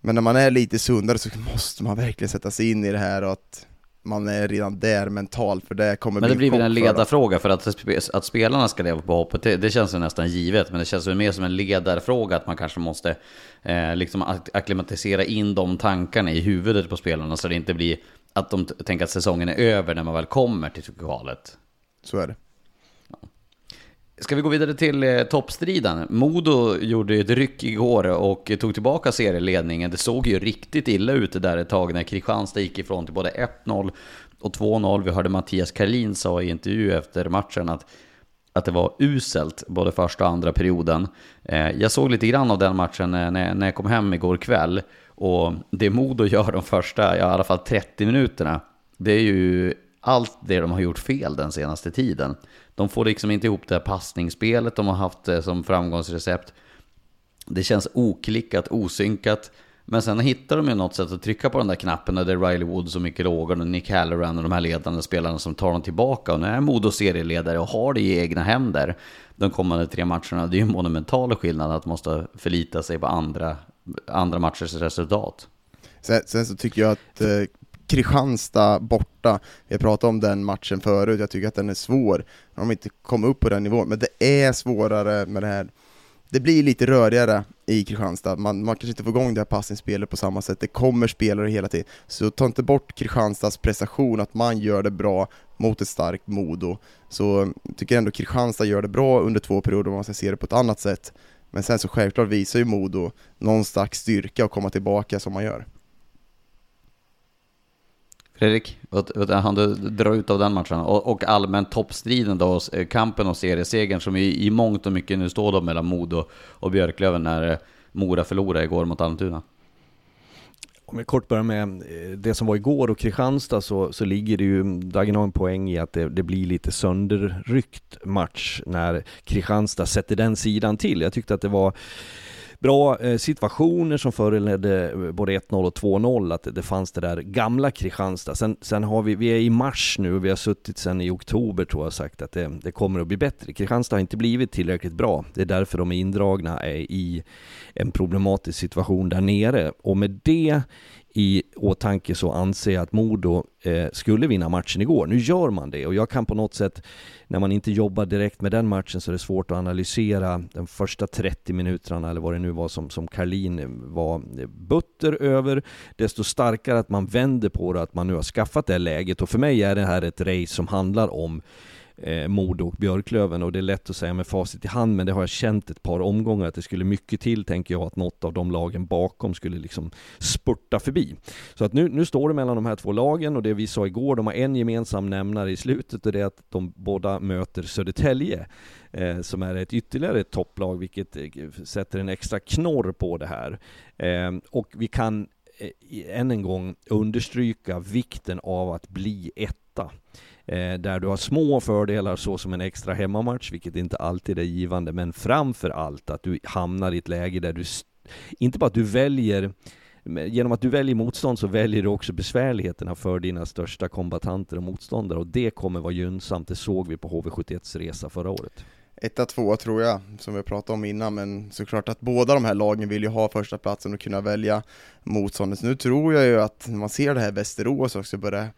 men när man är lite sundare så måste man verkligen sätta sig in i det här och att man är redan där mentalt, för det kommer Men det bli blir väl en ledarfråga för att, att spelarna ska leva på hoppet, det, det känns ju nästan givet, men det känns ju mer som en ledarfråga att man kanske måste eh, liksom akklimatisera in de tankarna i huvudet på spelarna så det inte blir att de tänker att säsongen är över när man väl kommer till kvalet. Så är det. Ska vi gå vidare till eh, toppstriden? Modo gjorde ett ryck igår och tog tillbaka serieledningen. Det såg ju riktigt illa ut det där ett tag när Kristianstad gick ifrån till både 1-0 och 2-0. Vi hörde Mattias Karlin sa i intervju efter matchen att att det var uselt både första och andra perioden. Eh, jag såg lite grann av den matchen när, när jag kom hem igår kväll. Och det Modo gör de första, ja, i alla fall 30 minuterna, det är ju allt det de har gjort fel den senaste tiden. De får liksom inte ihop det här passningsspelet de har haft eh, som framgångsrecept. Det känns oklickat, osynkat. Men sen hittar de ju något sätt att trycka på den där knappen när det är Riley Woods och Mikael Ågren och Nick Halloran och de här ledande spelarna som tar dem tillbaka. Och nu är Modo serieledare och har det i egna händer de kommande tre matcherna. Det är ju en monumental skillnad att måste förlita sig på andra, andra matchers resultat. Sen, sen så tycker jag att eh, Kristianstad borta, vi har pratat om den matchen förut, jag tycker att den är svår. De har inte kommit upp på den nivån, men det är svårare med det här det blir lite rörigare i Kristianstad, man, man kanske inte får igång det här passningsspelet på samma sätt, det kommer spelare hela tiden. Så ta inte bort Kristianstads prestation, att man gör det bra mot ett starkt Modo. Så jag tycker ändå Kristianstad gör det bra under två perioder, om man ska se det på ett annat sätt. Men sen så självklart visar ju Modo någon slags styrka att komma tillbaka som man gör. Fredrik, han du dra ut av den matchen och, och allmänt toppstriden då, kampen och seriesegern som i, i mångt och mycket nu står då mellan Modo och Björklöven när eh, Mora förlorade igår mot Almtuna. Om jag kort börjar med eh, det som var igår och Kristianstad så, så ligger det ju, Dagen har en poäng i att det, det, blir lite sönderryckt match när Kristianstad sätter den sidan till. Jag tyckte att det var bra eh, situationer som föranledde eh, både 1-0 och 2-0, att det fanns det där gamla Kristianstad. Sen, sen har vi, vi är i mars nu och vi har suttit sen i oktober tror jag sagt att det, det kommer att bli bättre. Kristianstad har inte blivit tillräckligt bra. Det är därför de är indragna i en problematisk situation där nere. Och med det i åtanke så anser jag att Modo eh, skulle vinna matchen igår. Nu gör man det och jag kan på något sätt, när man inte jobbar direkt med den matchen så är det svårt att analysera de första 30 minuterna eller vad det nu var som, som Karlin var butter över. Desto starkare att man vänder på det, att man nu har skaffat det läget och för mig är det här ett race som handlar om eh, Modo och Björklöven och det är lätt att säga med facit i hand men det har jag känt ett par omgångar att det skulle mycket till tänker jag att något av de lagen bakom skulle liksom spurta förbi. Så att nu, nu står det mellan de här två lagen och det vi sa igår, de har en gemensam nämnare i slutet och det är att de båda möter Södertälje eh, som är ett ytterligare ett topplag vilket eh, sätter en extra knorr på det här. Eh, och vi kan eh, än en gång understryka vikten av att bli etta Eh, där du har små fördelar så som en extra hemmamatch, vilket inte alltid är givande, men framför allt att du hamnar i ett läge där du, inte bara att du väljer Genom att du väljer motstånd så väljer du också besvärligheterna för dina största kombatanter och motståndare och det kommer vara gynnsamt, det såg vi på HV71s resa förra året. Etta, tvåa tror jag, som vi pratade om innan, men såklart att båda de här lagen vill ju ha första platsen och kunna välja motståndet. Nu tror jag ju att när man ser det här Västerås också börja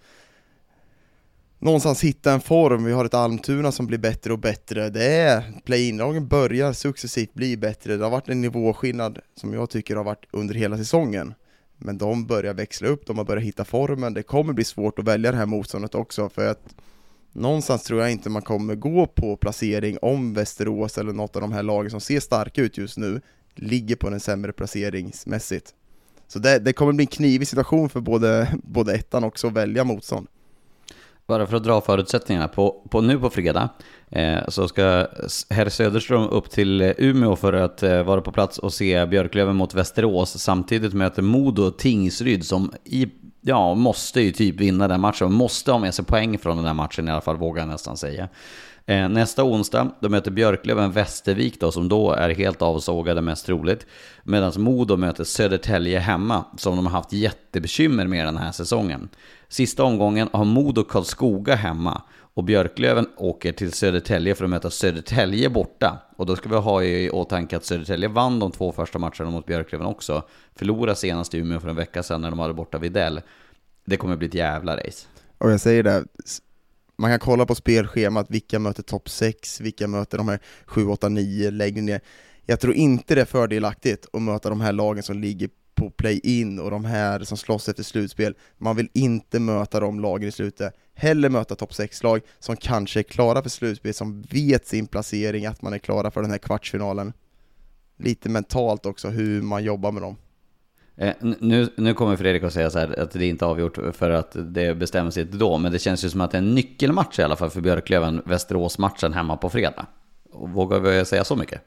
någonstans hitta en form, vi har ett Almtuna som blir bättre och bättre, det är play-in-lagen börjar successivt bli bättre, det har varit en nivåskillnad som jag tycker har varit under hela säsongen. Men de börjar växla upp, de har börjat hitta formen, det kommer bli svårt att välja det här motståndet också för att någonstans tror jag inte man kommer gå på placering om Västerås eller något av de här lagen som ser starka ut just nu ligger på en sämre placeringsmässigt. Så det, det kommer bli en knivig situation för både, både ettan också att välja motstånd. Bara för att dra förutsättningarna. På, på nu på fredag eh, så ska herr Söderström upp till eh, Umeå för att eh, vara på plats och se Björklöven mot Västerås. Samtidigt möter Modo Tingsryd som i, ja, måste ju typ vinna den matchen. Måste ha med sig poäng från den här matchen i alla fall, vågar jag nästan säga. Eh, nästa onsdag, då möter Björklöven Västervik då, som då är helt avsågade mest troligt. Medan Modo möter Södertälje hemma, som de har haft jättebekymmer med den här säsongen. Sista omgången har Modo Karlskoga hemma och Björklöven åker till Södertälje för att möta Södertälje borta. Och då ska vi ha i åtanke att Södertälje vann de två första matcherna mot Björklöven också. Förlorade senast i Umeå för en vecka sedan när de hade borta Videll. Det kommer bli ett jävla race. Och jag säger det, man kan kolla på spelschemat, vilka möter topp 6, vilka möter de här 7, 8, 9 längre ner. Jag tror inte det är fördelaktigt att möta de här lagen som ligger på play-in och de här som slåss efter slutspel. Man vill inte möta de lagen i slutet, hellre möta topp 6-lag som kanske är klara för slutspel, som vet sin placering, att man är klara för den här kvartsfinalen. Lite mentalt också hur man jobbar med dem. Eh, nu, nu kommer Fredrik att säga så här att det är inte avgjort för att det bestämmer sig inte då, men det känns ju som att det är en nyckelmatch i alla fall för Björklöven, Västerås-matchen hemma på fredag. Vågar vi säga så mycket?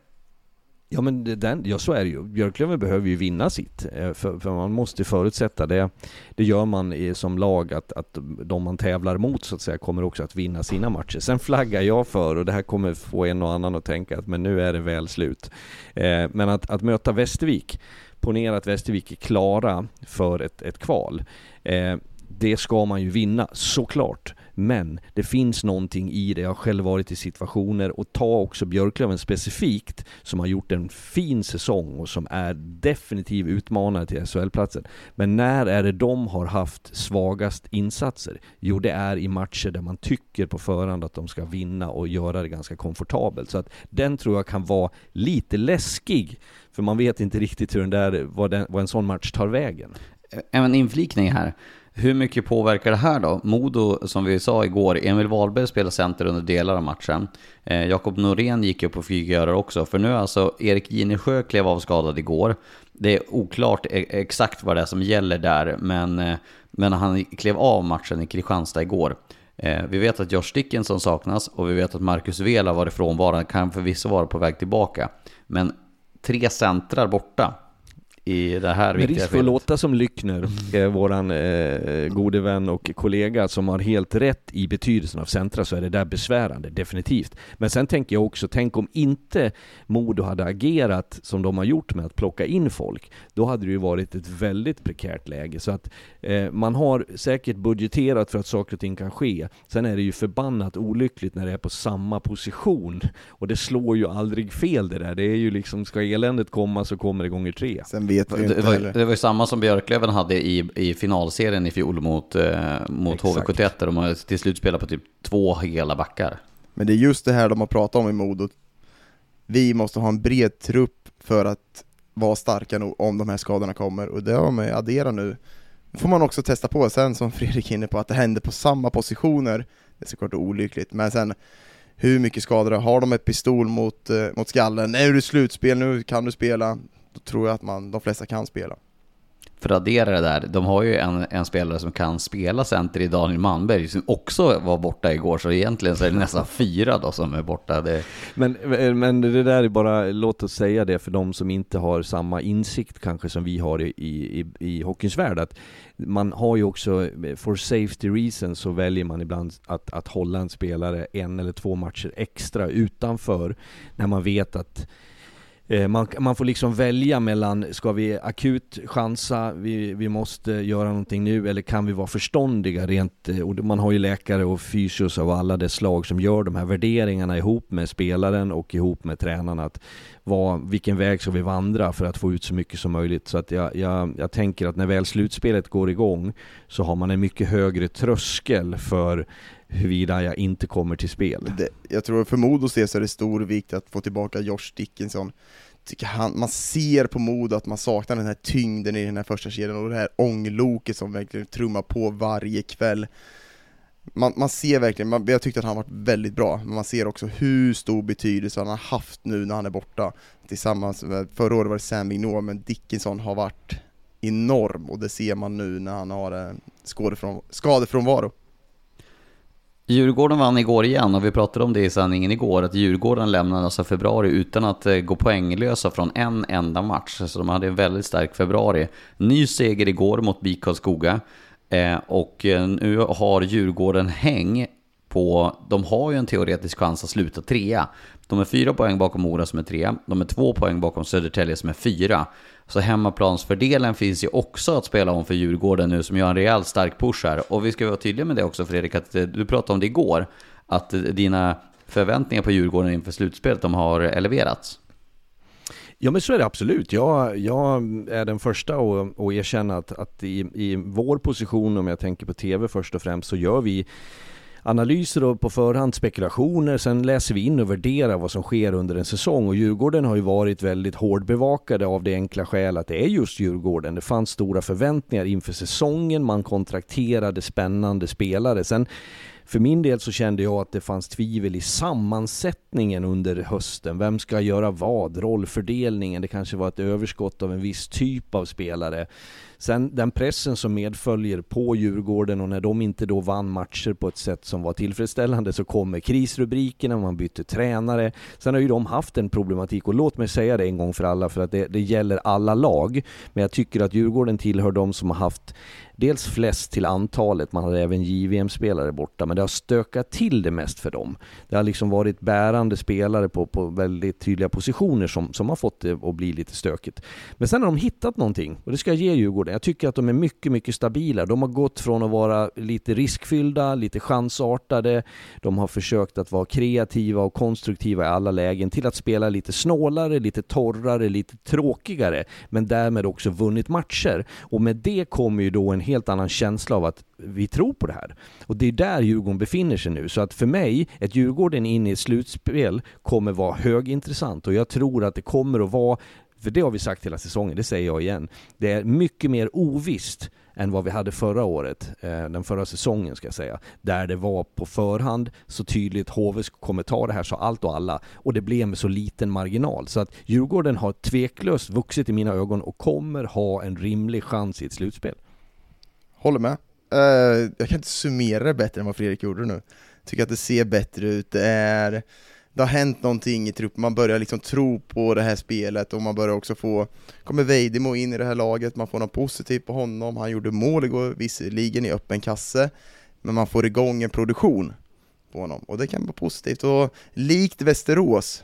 Ja men den, ja så är det ju. Björklöven behöver ju vinna sitt. Eh, för, för man måste förutsätta det. Det gör man i, som lag att, att de man tävlar mot så att säga kommer också att vinna sina matcher. Sen flaggar jag för, och det här kommer få en och annan att tänka att men nu är det väl slut. Eh, men att, att möta Västervik, ponera att Västervik är klara för ett, ett kval. Eh, det ska man ju vinna, såklart. Men det finns någonting i det. Jag har själv varit i situationer och ta också Björklöven specifikt som har gjort en fin säsong och som är definitiv utmanare till SHL-platsen. Men när är det de har haft svagast insatser? Jo, det är i matcher där man tycker på förhand att de ska vinna och göra det ganska komfortabelt. Så att den tror jag kan vara lite läskig. För man vet inte riktigt hur den där, vad, den, vad en sån match tar vägen. En inflikning här. Hur mycket påverkar det här då? Modo, som vi sa igår, Emil Wahlberg spelar center under delar av matchen. Eh, Jakob Norén gick upp på fick också, för nu alltså Erik Ginesjö klev av skadad igår. Det är oklart e- exakt vad det är som gäller där, men, eh, men han klev av matchen i Kristianstad igår. Eh, vi vet att Josh Dickinson saknas och vi vet att Marcus Vela varit frånvarande, kan förvisso vara på väg tillbaka. Men tre centrar borta i det här Med risk för att låta som Lyckner, eh, våran eh, gode vän och kollega som har helt rätt i betydelsen av centra så är det där besvärande, definitivt. Men sen tänker jag också, tänk om inte Modo hade agerat som de har gjort med att plocka in folk. Då hade det ju varit ett väldigt prekärt läge. Så att eh, man har säkert budgeterat för att saker och ting kan ske. Sen är det ju förbannat olyckligt när det är på samma position. Och det slår ju aldrig fel det där. Det är ju liksom, ska eländet komma så kommer det gånger tre. Sen vet vi inte det, var, det var ju samma som Björklöven hade i, i finalserien i fjol mot, eh, mot HV71 där de har till slut spelat på typ två hela backar. Men det är just det här de har pratat om i Modo. Vi måste ha en bred trupp för att vara starka nog om de här skadorna kommer och det har de adderat nu. Det får man också testa på sen som Fredrik är inne på, att det händer på samma positioner. Det är såklart olyckligt, men sen hur mycket skador har de ett pistol mot, eh, mot skallen? Nu är det slutspel, nu kan du spela då tror jag att man, de flesta kan spela. För att addera det där, de har ju en, en spelare som kan spela center i Daniel Manberg som också var borta igår, så egentligen så är det nästan fyra då som är borta. Det... Men, men det där är bara, låt oss säga det för de som inte har samma insikt kanske som vi har i, i, i hockeyns värld, att man har ju också, for safety reasons så väljer man ibland att, att hålla en spelare en eller två matcher extra utanför, när man vet att Eh, Eh, man, man, får liksom välja mellan, ska vi akut chansa, vi, vi måste göra någonting nu, eller kan vi vara förståndiga rent, eh, och man har ju läkare och fysios av alla dess slag som gör de här värderingarna ihop med spelaren och ihop med tränarna. Att vad, vilken väg ska vi vandra för att få ut så mycket som möjligt? Så att jag, jag, jag tänker att när väl slutspelet går igång så har man en mycket högre tröskel för huruvida jag inte kommer till spel. Det, jag tror för Modos del så är det stor vikt att få tillbaka Josh Dickinson. Tycker han, man ser på Modo att man saknar den här tyngden i den här första kedjan och det här ångloket som verkligen trummar på varje kväll. Man, man ser verkligen, man, jag tyckte att han varit väldigt bra, men man ser också hur stor betydelse han har haft nu när han är borta. Tillsammans med, förra året var det Sam Vigneault, men Dickinson har varit enorm och det ser man nu när han har eh, skadefrånvaro. Djurgården vann igår igen och vi pratade om det i sändningen igår att Djurgården lämnade alltså februari utan att eh, gå poänglösa från en enda match. Så de hade en väldigt stark februari. Ny seger igår mot BIK Karlskoga eh, och eh, nu har Djurgården häng på, de har ju en teoretisk chans att sluta trea. De är fyra poäng bakom Mora som är trea. de är två poäng bakom Södertälje som är fyra. Så hemmaplansfördelen finns ju också att spela om för Djurgården nu som gör en rejält stark push här. Och vi ska vara tydliga med det också Fredrik, att eh, du pratade om det igår, att eh, dina förväntningar på Djurgården inför slutspelet, de har eleverats. Ja men så är det absolut. Jag, jag är den första att, att erkänna att, att i, i vår position, om jag tänker på TV först och främst, så gör vi analyser och på förhand spekulationer. Sen läser vi in och värderar vad som sker under en säsong. Och Djurgården har ju varit väldigt hårdbevakade av det enkla skäl att det är just Djurgården. Det fanns stora förväntningar inför säsongen. Man kontrakterade spännande spelare. Sen för min del så kände jag att det fanns tvivel i sammansättningen under hösten. Vem ska göra vad? Rollfördelningen, det kanske var ett överskott av en viss typ av spelare. Sen den pressen som medföljer på Djurgården och när de inte då vann matcher på ett sätt som var tillfredsställande så kommer krisrubrikerna, man bytte tränare. Sen har ju de haft en problematik och låt mig säga det en gång för alla för att det, det gäller alla lag. Men jag tycker att Djurgården tillhör de som har haft dels flest till antalet, man hade även JVM-spelare borta, men det har stökat till det mest för dem. Det har liksom varit bärande spelare på, på väldigt tydliga positioner som, som har fått det att bli lite stökigt. Men sen har de hittat någonting, och det ska jag ge Djurgården. Jag tycker att de är mycket, mycket stabila. De har gått från att vara lite riskfyllda, lite chansartade, de har försökt att vara kreativa och konstruktiva i alla lägen, till att spela lite snålare, lite torrare, lite tråkigare, men därmed också vunnit matcher. Och med det kommer ju då en helt annan känsla av att vi tror på det här. Och det är där Djurgården befinner sig nu. Så att för mig, ett Djurgården in i ett slutspel kommer vara högintressant och jag tror att det kommer att vara för det har vi sagt hela säsongen, det säger jag igen. Det är mycket mer ovisst än vad vi hade förra året, eh, den förra säsongen ska jag säga, där det var på förhand så tydligt HV kommer ta det här så allt och alla och det blev med så liten marginal. Så att Djurgården har tveklöst vuxit i mina ögon och kommer ha en rimlig chans i ett slutspel. Håller med. Eh, jag kan inte summera det bättre än vad Fredrik gjorde nu. Tycker att det ser bättre ut, det är det har hänt någonting i truppen, man börjar liksom tro på det här spelet och man börjar också få, kommer Vejdemo in i det här laget, man får något positivt på honom, han gjorde mål igår, visserligen i öppen kasse, men man får igång en produktion på honom. Och det kan vara positivt. Och likt Västerås,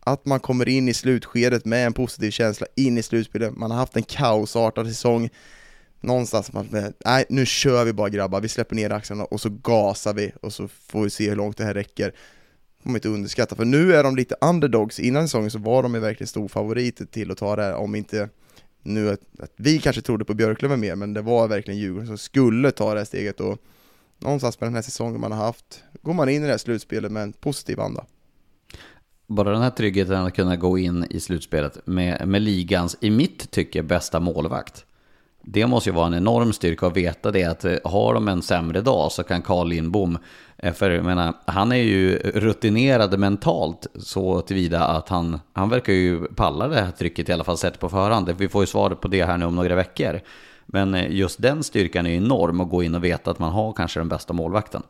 att man kommer in i slutskedet med en positiv känsla in i slutspelet, man har haft en kaosartad säsong, någonstans. Man, nej nu kör vi bara grabbar, vi släpper ner axlarna och så gasar vi och så får vi se hur långt det här räcker. Får man inte underskatta, för nu är de lite underdogs, innan säsongen så var de ju verkligen stor favorit till att ta det här, om inte nu att, att vi kanske trodde på Björklöven mer, men det var verkligen Djurgården som skulle ta det här steget och någonstans med den här säsongen man har haft, går man in i det här slutspelet med en positiv anda. Bara den här tryggheten att kunna gå in i slutspelet med, med ligans, i mitt tycke, bästa målvakt det måste ju vara en enorm styrka att veta det att eh, har de en sämre dag så kan Carl Lindbom, eh, för jag menar, han är ju rutinerad mentalt så tillvida att han, han verkar ju palla det här trycket i alla fall sett på förhand. Vi får ju svaret på det här nu om några veckor. Men eh, just den styrkan är ju enorm att gå in och veta att man har kanske den bästa målvakten.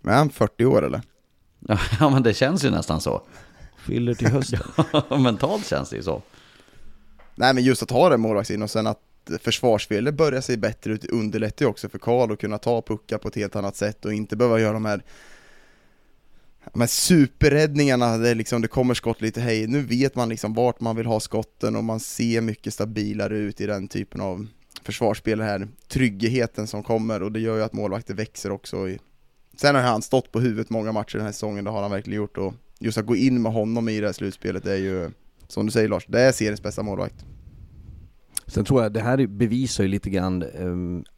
Men är han 40 år eller? Ja men det känns ju nästan så. Fyller till hösten. ja, mentalt känns det ju så. Nej men just att ha den målvaktsin och sen att försvarsspelet börjar se bättre ut underlättar ju också för Karl att kunna ta puckar på ett helt annat sätt och inte behöva göra de här de här superräddningarna där liksom det kommer skott lite hej, nu vet man liksom vart man vill ha skotten och man ser mycket stabilare ut i den typen av försvarsspel här, tryggheten som kommer och det gör ju att målvakter växer också. Sen har han stått på huvudet många matcher den här säsongen, det har han verkligen gjort och just att gå in med honom i det här slutspelet är ju, som du säger Lars, det är seriens bästa målvakt. Sen tror jag det här bevisar ju lite grann eh,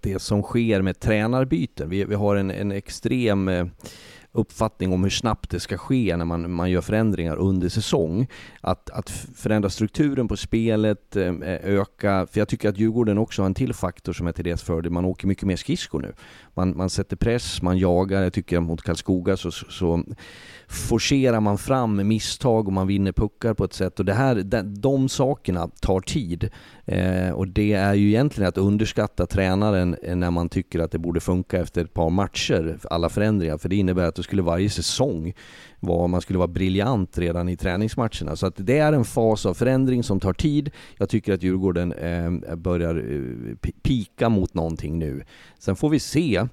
det som sker med tränarbyten. Vi, vi har en, en extrem eh, uppfattning om hur snabbt det ska ske när man, man gör förändringar under säsong. Att, att förändra strukturen på spelet, ehm, eh, öka, för jag tycker att Djurgården också har en till faktor som är till deras fördel. Man åker mycket mer skridskor nu. Man, man sätter press, man jagar. Jag tycker mot Karlskoga så, så forcerar man fram misstag och man vinner puckar på ett sätt och det här, de, de sakerna tar tid. Eh, och det är ju egentligen att underskatta tränaren eh, när man tycker att det borde funka efter ett par matcher, alla förändringar, för det innebär att det skulle varje säsong vara, man skulle vara briljant redan i träningsmatcherna. Så att det är en fas av förändring som tar tid. Jag tycker att Djurgården eh, börjar eh, pika mot någonting nu. Sen får vi se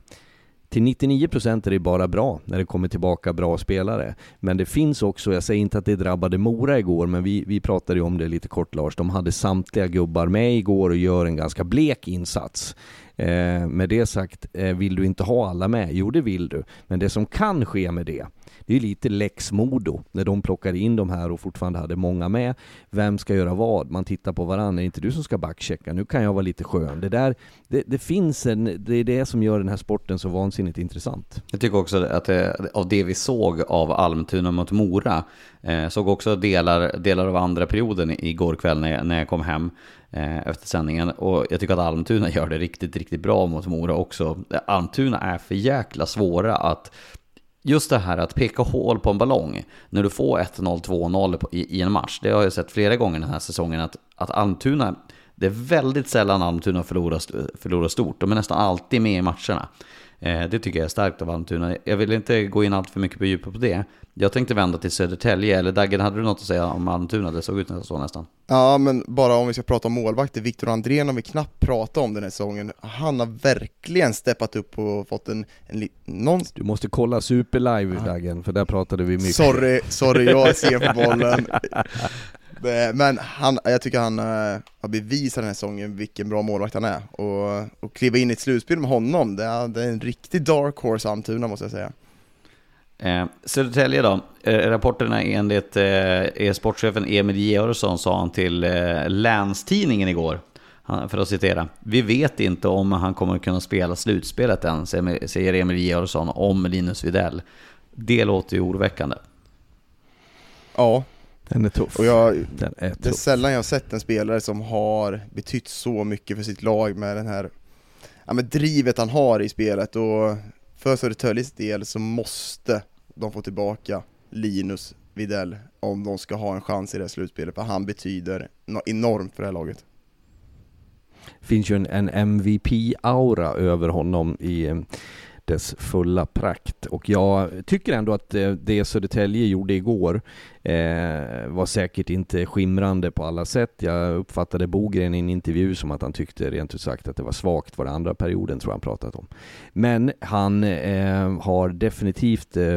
till 99% är det bara bra när det kommer tillbaka bra spelare. Men det finns också, jag säger inte att det drabbade Mora igår, men vi, vi pratade ju om det lite kort Lars. De hade samtliga gubbar med igår och gör en ganska blek insats. Eh, med det sagt, eh, vill du inte ha alla med? Jo, det vill du. Men det som kan ske med det, det är lite lex Modo när de plockade in de här och fortfarande hade många med. Vem ska göra vad? Man tittar på varandra. Är det inte du som ska backchecka? Nu kan jag vara lite skön. Det där, det, det finns en, det är det som gör den här sporten så vansinnigt intressant. Jag tycker också att det, av det vi såg av Almtuna mot Mora, eh, såg också delar, delar av andra perioden igår kväll när jag, när jag kom hem eh, efter sändningen. Och jag tycker att Almtuna gör det riktigt, riktigt bra mot Mora också. Almtuna är för jäkla svåra att just det här att peka hål på en ballong när du får 1-0, 2-0 i, i en match. Det har jag sett flera gånger den här säsongen att, att Almtuna, det är väldigt sällan Almtuna förlorar, förlorar stort. De är nästan alltid med i matcherna. Eh, det tycker jag är starkt av Almtuna. Jag vill inte gå in allt för mycket på djupet på det. Jag tänkte vända till Södertälje, eller Daggen, hade du något att säga om Almtuna? Det såg ut så nästan. Ja, men bara om vi ska prata om målvakter, Viktor Andrén har vi knappt pratat om den här säsongen. Han har verkligen steppat upp och fått en, en någon... Du måste kolla Superlive, ja. Daggen, för där pratade vi mycket. Sorry, sorry, jag ser på bollen. Men han, jag tycker han uh, har bevisat den här säsongen vilken bra målvakt han är. Och, och kliva in i ett slutspel med honom, det är, det är en riktig dark horse Almtuna måste jag säga. Eh, Södertälje då, eh, rapporterna enligt eh, sportchefen Emil Georgsson sa han till eh, Länstidningen igår. för att citera. Vi vet inte om han kommer kunna spela slutspelet än, säger Emil Georgsson om Linus Widell. Det låter ju oroväckande. Ja, den är tuff. Och jag, Den är tuff. Det är sällan jag har sett en spelare som har betytt så mycket för sitt lag med den här ja, med drivet han har i spelet och för Södertäljes del så måste de få tillbaka Linus Videll om de ska ha en chans i det här slutspelet, för han betyder enormt för det här laget. Det finns ju en, en MVP-aura över honom i dess fulla prakt. Och jag tycker ändå att eh, det Södertälje gjorde igår eh, var säkert inte skimrande på alla sätt. Jag uppfattade Bogren i en intervju som att han tyckte rent ut sagt att det var svagt var det andra perioden tror jag han pratat om. Men han eh, har definitivt eh,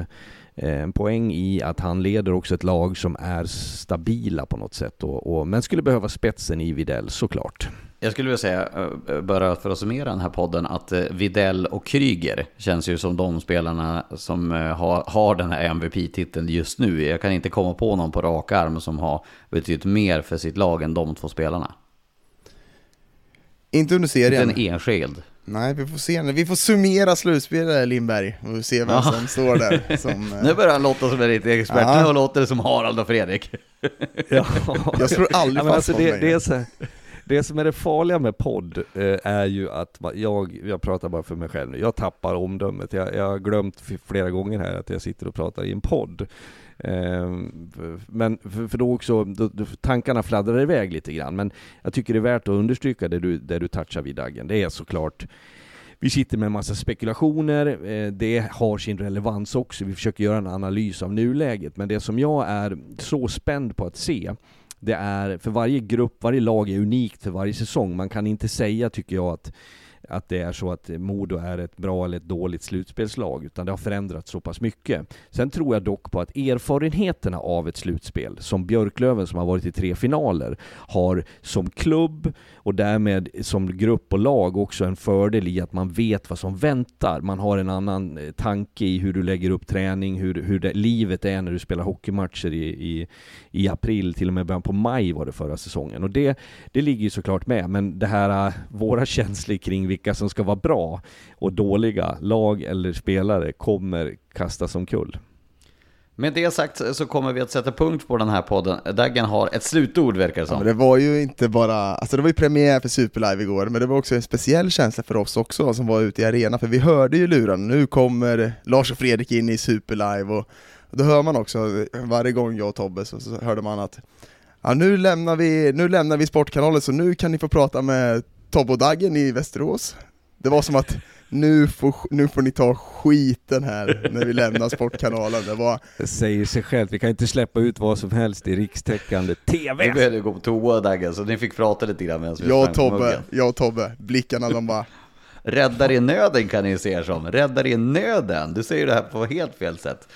eh, en poäng i att han leder också ett lag som är stabila på något sätt. Och, och men skulle behöva spetsen i Videll såklart. Jag skulle vilja säga, eh, bara för att summera den här podden, att eh, Videll och Kryger känns ju som de spelarna som eh, har, har den här MVP-titeln just nu. Jag kan inte komma på någon på rak arm som har betytt mer för sitt lag än de två spelarna. Inte under serien. Inte en enskild. Nej, vi får se. Vi får summera slutspelet Lindberg och se vem ja. som står där. Som, nu börjar han låta som en riktig expert, ja. nu låter det som Harald och Fredrik. ja. Jag slår aldrig ja, fast alltså det, det är så det som är det farliga med podd eh, är ju att jag, jag pratar bara för mig själv nu, jag tappar omdömet. Jag, jag har glömt flera gånger här att jag sitter och pratar i en podd. Eh, men för, för då också, då, tankarna fladdrar iväg lite grann. Men jag tycker det är värt att understryka det du, det du touchar vid Dagen. Det är såklart vi sitter med en massa spekulationer, eh, det har sin relevans också. Vi försöker göra en analys av nuläget, men det som jag är så spänd på att se, det är, för varje grupp, varje lag är unikt för varje säsong. Man kan inte säga, tycker jag, att att det är så att Modo är ett bra eller ett dåligt slutspelslag, utan det har förändrats så pass mycket. Sen tror jag dock på att erfarenheterna av ett slutspel, som Björklöven som har varit i tre finaler, har som klubb och därmed som grupp och lag också en fördel i att man vet vad som väntar. Man har en annan eh, tanke i hur du lägger upp träning, hur, hur det, livet är när du spelar hockeymatcher i, i, i april, till och med början på maj var det förra säsongen. Och det, det ligger ju såklart med, men det här, eh, våra känslor kring vilka som ska vara bra och dåliga lag eller spelare kommer kastas omkull. Med det sagt så kommer vi att sätta punkt på den här podden. Daggen har ett slutord verkar det som. Ja, det var ju inte bara, alltså det var ju premiär för Superlive igår, men det var också en speciell känsla för oss också som var ute i arenan, för vi hörde ju luran, nu kommer Lars och Fredrik in i Superlive och då hör man också, varje gång jag och Tobbe så, så hörde man att ja, nu, lämnar vi, nu lämnar vi Sportkanalen så nu kan ni få prata med Tobbe och Daggen i Västerås. Det var som att nu får, nu får ni ta skiten här när vi lämnar Sportkanalen. Det var... Det säger sig självt, vi kan inte släppa ut vad som helst i rikstäckande TV. Vi behövde gå på toa Daggen, så ni fick prata lite grann medan vi Jag och Tobbe, jag och Tobbe, blickarna de bara... Räddar i nöden kan ni se er som, räddar i nöden. Du säger det här på helt fel sätt.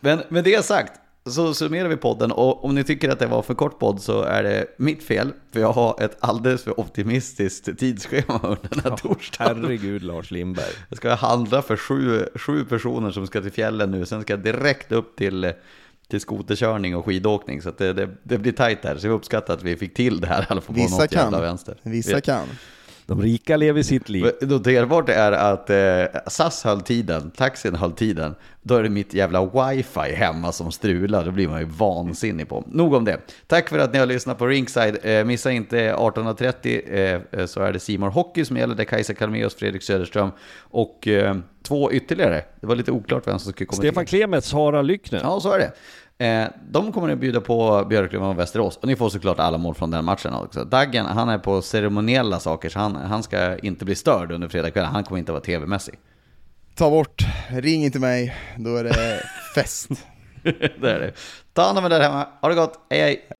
Men med det sagt, så summerar vi podden och om ni tycker att det var för kort podd så är det mitt fel. För jag har ett alldeles för optimistiskt tidsschema under den här torsdagen. Herregud Lars Lindberg. Jag ska handla för sju, sju personer som ska till fjällen nu, sen ska jag direkt upp till, till skoterkörning och skidåkning. Så att det, det, det blir tajt här, så jag uppskattar att vi fick till det här i alla fall på Vissa något jävla kan, vänster. vissa kan. De rika lever sitt liv. Noterbart är att eh, SAS höll tiden, taxin höll tiden. Då är det mitt jävla wifi hemma som strular, då blir man ju vansinnig på. Nog om det. Tack för att ni har lyssnat på Ringside. Eh, missa inte 18.30 eh, så är det Simon Hockey som gäller, det är Kajsa Kalmeus, Fredrik Söderström och eh, två ytterligare. Det var lite oklart vem som skulle komma Stefan till. Klemets, Sara Lyckner. Ja, så är det. Eh, de kommer att bjuda på Björklöven och Västerås. Och ni får såklart alla mål från den matchen också. Daggen, han är på ceremoniella saker, så han, han ska inte bli störd under fredagskvällen. Han kommer inte att vara tv-mässig. Ta bort, ring inte mig, då är det fest. det är det. Ta hand om er där hemma. Ha det gott. Hej hej.